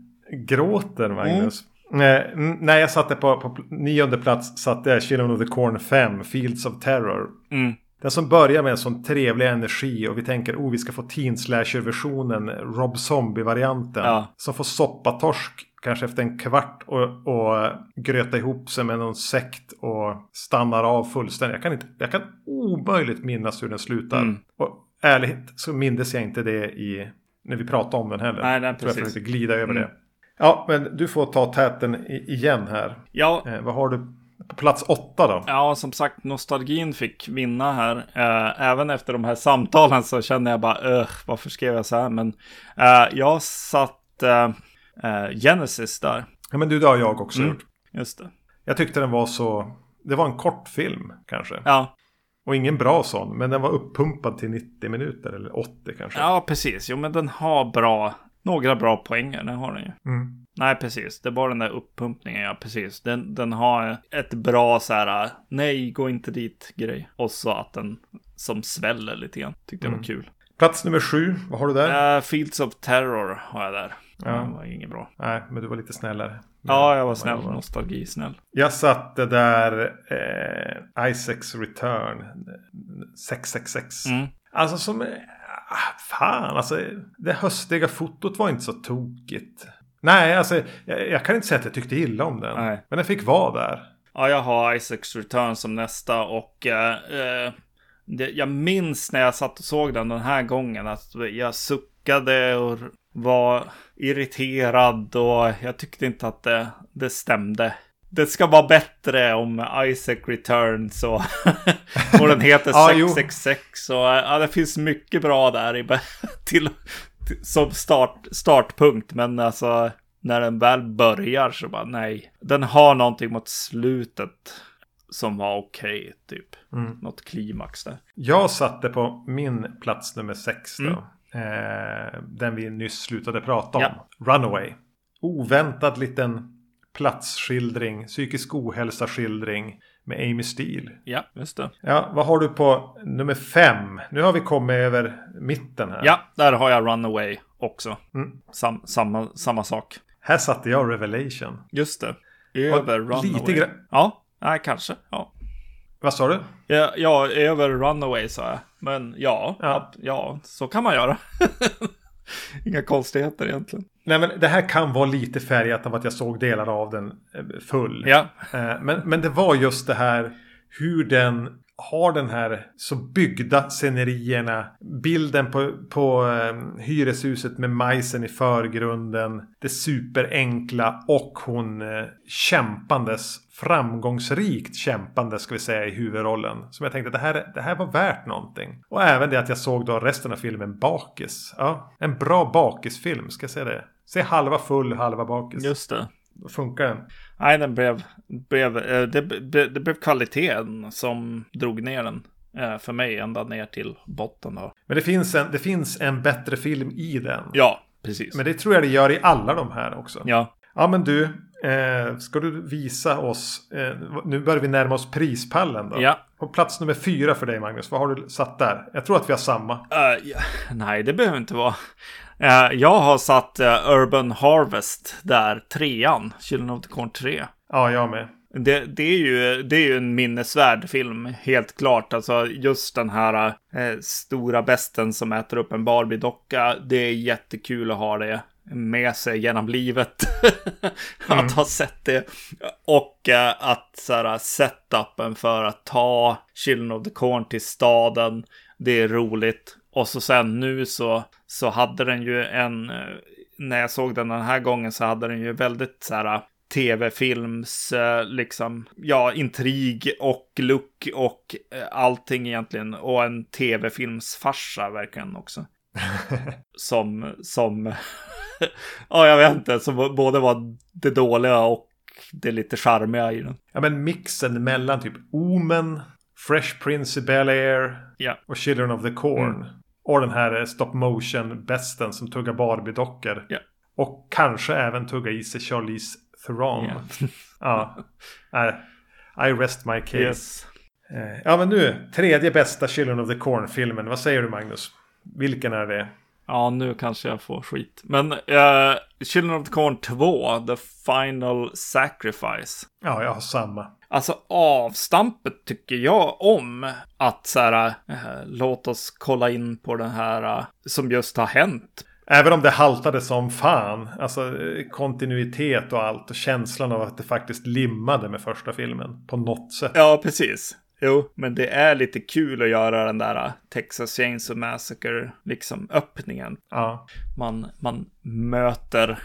[SPEAKER 1] gråter Magnus. Nej, n- när jag satte på, på nionde plats satte jag Children of the Corn 5, Fields of Terror.
[SPEAKER 2] Mm.
[SPEAKER 1] Den som börjar med en sån trevlig energi och vi tänker oh vi ska få teen slasher-versionen, Rob Zombie-varianten.
[SPEAKER 2] Ja.
[SPEAKER 1] Som får soppatorsk kanske efter en kvart och, och gröta ihop sig med någon sekt och stannar av fullständigt. Jag kan, inte, jag kan omöjligt minnas hur den slutar.
[SPEAKER 2] Mm.
[SPEAKER 1] Och ärligt så mindes jag inte det i, när vi pratade om den heller.
[SPEAKER 2] Nej, nej,
[SPEAKER 1] tror jag
[SPEAKER 2] precis.
[SPEAKER 1] försökte glida över
[SPEAKER 2] Mm.
[SPEAKER 1] det. Ja, men du får ta täten igen här.
[SPEAKER 2] Ja,
[SPEAKER 1] Eh, vad har du på plats åtta då?
[SPEAKER 2] Ja, som sagt, nostalgin fick vinna här. Eh, även efter de här samtalen så känner jag bara, öh, varför skrev jag så här? Men eh, jag satt eh, Genesis där.
[SPEAKER 1] Ja, men du, det har jag också
[SPEAKER 2] Mm.
[SPEAKER 1] gjort.
[SPEAKER 2] Just det.
[SPEAKER 1] Jag tyckte den var så... Det var en kort film kanske.
[SPEAKER 2] Ja,
[SPEAKER 1] Och ingen bra sån. Men den var uppumpad till 90 minuter eller 80 kanske.
[SPEAKER 2] ja, precis. Jo, men den har bra, några bra poänger. Det har den ju.
[SPEAKER 1] Mm.
[SPEAKER 2] Nej, precis. Det var den där uppumpningen, ja, precis. Den, den har ett bra så här, nej, gå inte dit grej. Och så att den som sväller lite grann. Tyckte jag var
[SPEAKER 1] Mm.
[SPEAKER 2] kul.
[SPEAKER 1] Plats nummer sju. Vad har du där?
[SPEAKER 2] Eh, Fields of Terror har jag där.
[SPEAKER 1] Ja.
[SPEAKER 2] Det var inget bra.
[SPEAKER 1] Nej, men du var lite snällare.
[SPEAKER 2] Ja, jag var snäll. Nostalgisnäll.
[SPEAKER 1] Jag satte där eh, Isaacs Return. 666.
[SPEAKER 2] Mm.
[SPEAKER 1] Alltså som... eh, ah, Fan, alltså det höstiga fotot var inte så tokigt. Nej, alltså jag, jag kan inte säga att jag tyckte illa om den.
[SPEAKER 2] Nej.
[SPEAKER 1] Men den fick vara där.
[SPEAKER 2] Ja, jag har Isaacs Return som nästa och eh, eh, det, jag minns när jag satt och såg den den här gången att jag suckade och var irriterad och jag tyckte inte att det, det stämde. Det ska vara bättre om Isaac Returns och, och den heter
[SPEAKER 1] Ja, jo.
[SPEAKER 2] 666 och ja, det finns mycket bra där i, till, som start, startpunkt men alltså när den väl börjar så bara nej. Den har någonting mot slutet som var okej, typ.
[SPEAKER 1] Mm.
[SPEAKER 2] Något klimax där.
[SPEAKER 1] Jag satte på min plats nummer sex då.
[SPEAKER 2] Mm.
[SPEAKER 1] Eh, den vi nyss slutade prata om.
[SPEAKER 2] Ja.
[SPEAKER 1] Runaway. Oväntad liten platsskildring. Psykisk ohälsa-skildring. Med Amy Steele.
[SPEAKER 2] Ja, just det.
[SPEAKER 1] Ja, vad har du på nummer fem? Nu har vi kommit över mitten här.
[SPEAKER 2] Ja, där har jag Runaway också.
[SPEAKER 1] Mm.
[SPEAKER 2] Sam, samma, samma sak.
[SPEAKER 1] Här satte jag Revelation.
[SPEAKER 2] Just det. Över Runaway.
[SPEAKER 1] lite gra-
[SPEAKER 2] Ja, nej, kanske. Ja.
[SPEAKER 1] Vad sa du?
[SPEAKER 2] Ja, ja, över Runaway sa jag. Men Ja.
[SPEAKER 1] ja.
[SPEAKER 2] ja så kan man göra. Inga konstigheter egentligen.
[SPEAKER 1] Nej men det här kan vara lite färgat av att jag såg delar av den eh, full.
[SPEAKER 2] Ja,
[SPEAKER 1] Eh, Men, men det var just det här hur den har den här så byggda scenerierna. Bilden på, på um, hyreshuset med majsen i förgrunden. Det superenkla och hon uh, kämpandes. Framgångsrikt kämpande ska vi säga i huvudrollen. Som jag tänkte det här, det här var värt någonting. Och även det att jag såg då resten av filmen bakis. Ja, en bra bakisfilm ska jag säga det. Se halva full, halva bakis.
[SPEAKER 2] Just det.
[SPEAKER 1] Då funkar den.
[SPEAKER 2] Nej, den blev, blev det, det, det blev kvaliteten som drog ner den för mig ända ner till botten. Då.
[SPEAKER 1] Men det finns, en, det finns en bättre film i den.
[SPEAKER 2] Ja, precis.
[SPEAKER 1] Men det tror jag det gör i alla de här också.
[SPEAKER 2] Ja.
[SPEAKER 1] Ja, men du. Eh, ska du visa oss. Eh, nu börjar vi närma oss prispallen då.
[SPEAKER 2] Ja.
[SPEAKER 1] På plats nummer fyra för dig Magnus. Vad har du satt där? Jag tror att vi har samma.
[SPEAKER 2] Uh, ja. Nej, det behöver inte vara. Uh, jag har satt uh, Urban Harvest där, trean. Children of the Corn 3.
[SPEAKER 1] Ja, jag med.
[SPEAKER 2] Det, det, är ju, det är ju en minnesvärd film, helt klart. Alltså just den här eh, stora besten som äter upp en Barbie-docka. Det är jättekul att ha det med sig genom livet. att mm. ha sett det. Och eh, att så här, setupen för att ta Children of the Corn till staden. Det är roligt. Och så sen nu så, så hade den ju en, när jag såg den den här gången så hade den ju väldigt så här tv-films, liksom, ja, intrig och look och allting egentligen. Och en tv-filmsfarsa verkligen också. som, som, ja, jag vet inte, som både var det dåliga och det lite charmiga i den.
[SPEAKER 1] Ja, men mixen mellan typ Omen, Fresh Prince i Bel-Air
[SPEAKER 2] ja.
[SPEAKER 1] och Children of the Corn. Mm. Och den här stop motion-besten som tuggar Barbie-dockor.
[SPEAKER 2] Ja.
[SPEAKER 1] Och kanske även tugga i sig Charlize Theron. Yeah. ja. I rest my case.
[SPEAKER 2] Yes.
[SPEAKER 1] Ja men nu, tredje bästa Children of the Corn-filmen. Vad säger du Magnus? Vilken är det?
[SPEAKER 2] Ja, nu kanske jag får skit. Men uh, Children of the Corn 2, The Final Sacrifice.
[SPEAKER 1] Ja, jag har samma.
[SPEAKER 2] Alltså avstampet tycker jag om. Att så här, uh, låt oss kolla in på den här uh, som just har hänt.
[SPEAKER 1] Även om det haltade som fan. Alltså kontinuitet och allt. Och känslan av att det faktiskt limmade med första filmen. På något sätt.
[SPEAKER 2] Ja, precis. Jo, men det är lite kul att göra den där Texas Chainsaw Massacre, liksom öppningen.
[SPEAKER 1] Ja.
[SPEAKER 2] Man, man möter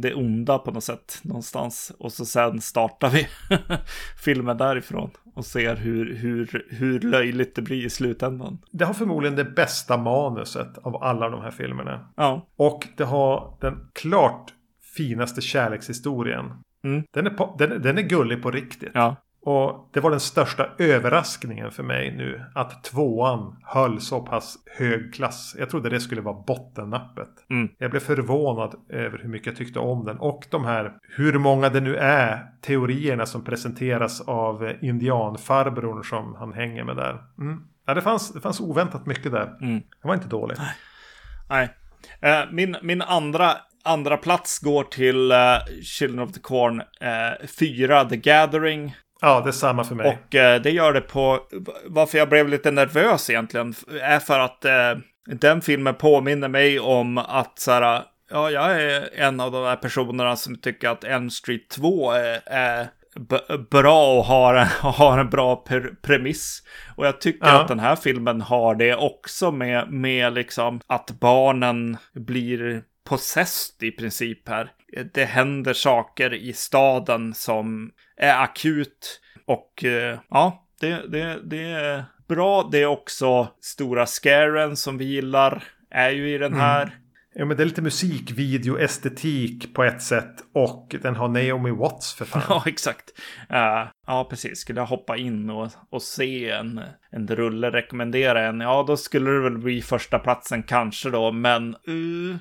[SPEAKER 2] det onda på något sätt någonstans. Och så sen startar vi filmen därifrån och ser hur, hur, hur löjligt det blir i slutändan.
[SPEAKER 1] Det har förmodligen det bästa manuset av alla de här filmerna.
[SPEAKER 2] Ja.
[SPEAKER 1] Och det har den klart finaste kärlekshistorien.
[SPEAKER 2] Mm.
[SPEAKER 1] Den, är på, den, den är gullig på riktigt.
[SPEAKER 2] Ja.
[SPEAKER 1] Och det var den största överraskningen för mig nu. Att tvåan höll så pass hög klass. Jag trodde det skulle vara bottennappet.
[SPEAKER 2] Mm.
[SPEAKER 1] Jag blev förvånad över hur mycket jag tyckte om den. Och de här, hur många det nu är, teorierna som presenteras av indianfarbrorn som han hänger med där. Mm. Ja, det, fanns, det fanns oväntat mycket där.
[SPEAKER 2] Mm.
[SPEAKER 1] Det var inte dåligt.
[SPEAKER 2] Nej. Eh, min, min andra andra plats går till uh, Children of the Corn uh, 4, The Gathering.
[SPEAKER 1] Ja, det är samma för mig.
[SPEAKER 2] Och eh, det gör det på, varför jag blev lite nervös egentligen, är för att eh, den filmen påminner mig om att så här, ja, jag är en av de där personerna som tycker att Elm Street 2 är, är bra och har en, har en bra premiss. Och jag tycker ja. att den här filmen har det också med, med liksom att barnen blir possessed i princip här. Det händer saker i staden som är akut. Och eh, ja, det, det, det är bra. Det är också stora scaren som vi gillar. Är ju i den här. Mm.
[SPEAKER 1] Ja, men det är lite musikvideo-estetik på ett sätt. Och den har Naomi Watts för fan.
[SPEAKER 2] Ja, exakt. Uh, ja, precis. Skulle jag hoppa in och, och se en, en rulle, rekommendera en. Ja, då skulle det väl bli första platsen kanske då. Men uh,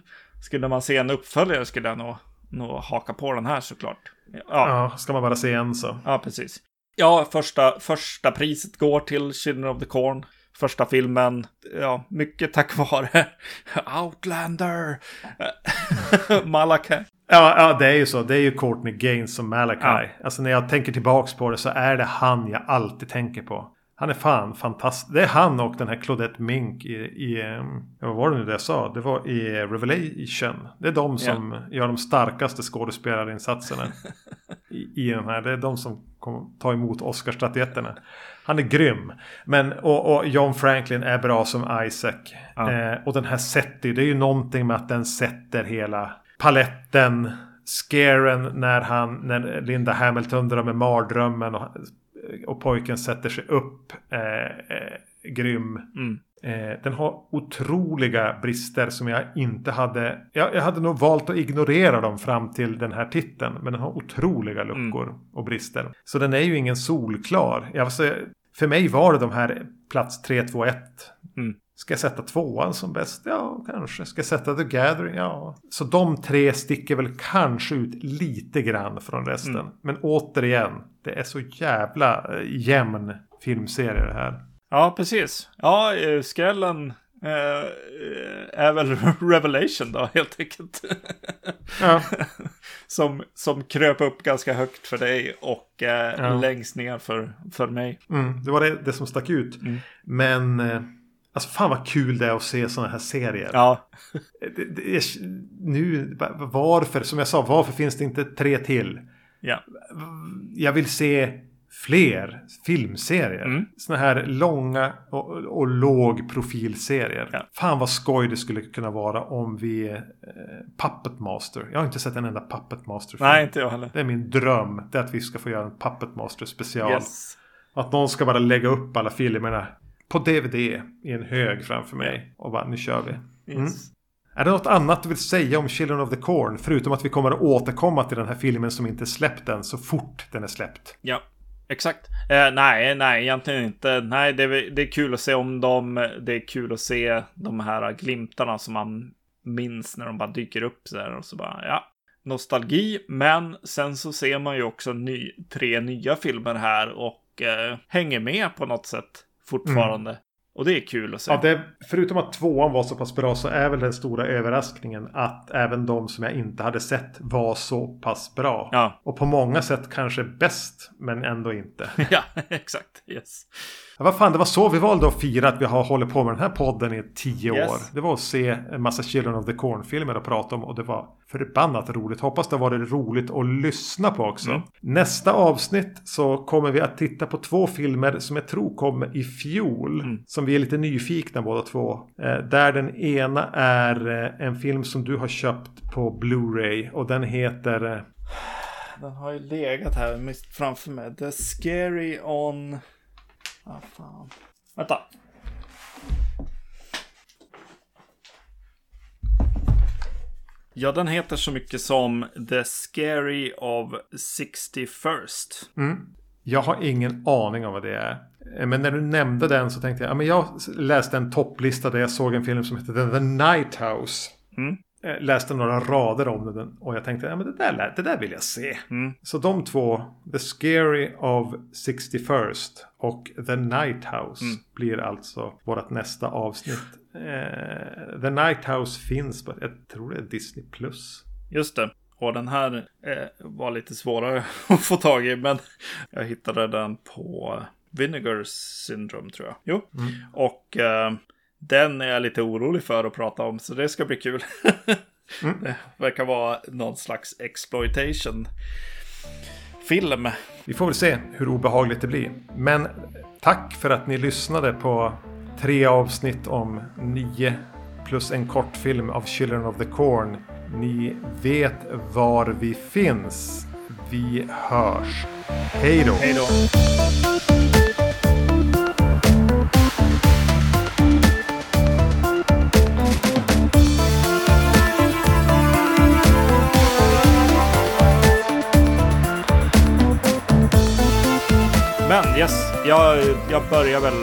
[SPEAKER 2] skulle man se en uppföljare skulle jag nog, nog haka på den här såklart.
[SPEAKER 1] Ja. ja, ska man bara se en så.
[SPEAKER 2] Ja, precis. Ja, första, första priset går till Children of the Corn. Första filmen, ja, mycket tack vare Outlander, Malachi.
[SPEAKER 1] Ja, ja, det är ju så. Det är ju Courtney Gaines som Malachi. Ja. Alltså när jag tänker tillbaks på det så är det han jag alltid tänker på. Han är fan fantastisk. Det är han och den här Claudette Mink i, i ehm, vad var det nu det jag sa? Det var i Revelation. Det är de som yeah. gör de starkaste skådespelarinsatserna. i, i den här. Det är de som kommer ta emot Oscarsstatyetterna. Han är grym. Men, och, och John Franklin är bra som Isaac.
[SPEAKER 2] Ja.
[SPEAKER 1] Eh, och den här Setty, det är ju någonting med att den sätter hela paletten. Scaren när han, när Linda Hamilton drar med mardrömmen och, och pojken sätter sig upp. Eh, eh, grym.
[SPEAKER 2] Mm.
[SPEAKER 1] Eh, den har otroliga brister som jag inte hade. Jag, jag hade nog valt att ignorera dem fram till den här titeln. Men den har otroliga luckor och brister. Så den är ju ingen solklar. Jag, alltså, för mig var det de här plats 3, 2, 1.
[SPEAKER 2] Mm.
[SPEAKER 1] Ska jag sätta tvåan som bäst? Ja, kanske. Ska jag sätta The Gathering? Ja. Så de tre sticker väl kanske ut lite grann från resten.
[SPEAKER 2] Mm.
[SPEAKER 1] Men återigen, det är så jävla eh, jämn filmserie det här.
[SPEAKER 2] Ja, precis. Ja, eh, skrällen eh, är väl Revelation då, helt enkelt.
[SPEAKER 1] Ja.
[SPEAKER 2] som, som kröp upp ganska högt för dig och eh,
[SPEAKER 1] Ja.
[SPEAKER 2] längst ner för, för mig.
[SPEAKER 1] Mm, det var det, det som stack ut.
[SPEAKER 2] Mm.
[SPEAKER 1] Men eh, alltså fan vad kul det är att se sådana här serier.
[SPEAKER 2] Ja,
[SPEAKER 1] Det, det är, nu, va- varför, som jag sa, varför finns det inte tre till?
[SPEAKER 2] ja.
[SPEAKER 1] Jag vill se fler filmserier.
[SPEAKER 2] Mm.
[SPEAKER 1] Sådana här långa och, och låg profilserier.
[SPEAKER 2] Ja.
[SPEAKER 1] Fan vad skoj det skulle kunna vara om vi... Eh, Puppet Master. Jag har inte sett en enda Puppet Master film.
[SPEAKER 2] Nej, inte jag heller.
[SPEAKER 1] Det är min dröm. Det är att vi ska få göra en Puppet Master special.
[SPEAKER 2] Yes.
[SPEAKER 1] Att någon ska bara lägga upp alla filmerna på DVD i en hög framför mig. Och bara, nu kör vi. Mm.
[SPEAKER 2] yes.
[SPEAKER 1] Är det något annat du vill säga om Children of the Corn? Förutom att vi kommer att återkomma till den här filmen som inte är släppt än så fort den är släppt.
[SPEAKER 2] Ja, exakt. Eh, nej, nej, egentligen inte. Nej, det är, det är kul att se om dem. Det är kul att se de här glimtarna som man minns när de bara dyker upp så här och så bara, ja, nostalgi. Men sen så ser man ju också ny, tre nya filmer här och eh, hänger med på något sätt fortfarande. Och det är kul att se.
[SPEAKER 1] Ja, det, förutom att tvåan var så pass bra så är väl den stora överraskningen att även de som jag inte hade sett var så pass bra.
[SPEAKER 2] Ja,
[SPEAKER 1] Och på många sätt kanske bäst, men ändå inte.
[SPEAKER 2] ja, exakt. Yes.
[SPEAKER 1] Ja, vad fan, det var så vi valde att fira att vi har hållit på med den här podden i tio
[SPEAKER 2] Yes.
[SPEAKER 1] år. Det var att se en massa Children of the Corn-filmer och prata om och det var förbannat roligt. Hoppas det har varit roligt att lyssna på också.
[SPEAKER 2] Mm.
[SPEAKER 1] Nästa avsnitt så kommer vi att titta på två filmer som jag tror kom i fjol.
[SPEAKER 2] Mm.
[SPEAKER 1] Som vi är lite nyfikna båda två. Eh, där den ena är eh, en film som du har köpt på Blu-ray och den heter... Eh,
[SPEAKER 2] Den har ju legat här framför mig. The Scary on... Ah, fan. Vänta. Ja, den heter så mycket som The Scary of 61st.
[SPEAKER 1] Mm. Jag har ingen aning om vad det är. Men när du nämnde den så tänkte jag, ja men jag läste en topplista där jag såg en film som heter The Night House.
[SPEAKER 2] Mm.
[SPEAKER 1] Eh, Läste några rader om den och jag tänkte, ja men det där, det där vill jag se.
[SPEAKER 2] Mm.
[SPEAKER 1] Så de två, The Scary of 61st och The Night House
[SPEAKER 2] Mm.
[SPEAKER 1] blir alltså vårt nästa avsnitt. Eh, The Night House finns på, jag tror det är Disney+. Plus.
[SPEAKER 2] Just det. Och den här eh, var lite svårare att få tag i, men jag hittade den på Vinegar Syndrome tror jag. Jo.
[SPEAKER 1] Mm.
[SPEAKER 2] Och eh, den är jag lite orolig för att prata om, så det ska bli kul.
[SPEAKER 1] Mm.
[SPEAKER 2] Det verkar vara någon slags exploitation film.
[SPEAKER 1] Vi får väl se hur obehagligt det blir. Men tack för att ni lyssnade på tre avsnitt om nio plus en kortfilm av Children of the Corn. Ni vet var vi finns. Vi hörs. Hej då!
[SPEAKER 2] Hej då! Yes, jag, jag börjar väl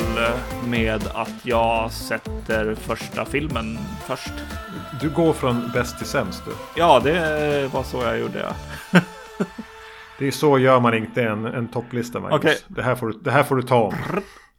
[SPEAKER 2] med att jag sätter första filmen först.
[SPEAKER 1] Du går från bäst till sämst du.
[SPEAKER 2] Ja, det var så jag gjorde. Ja.
[SPEAKER 1] Det är så gör man inte en, en topplista Magnus.
[SPEAKER 2] Okej.
[SPEAKER 1] Det, här får du, det här får du ta om.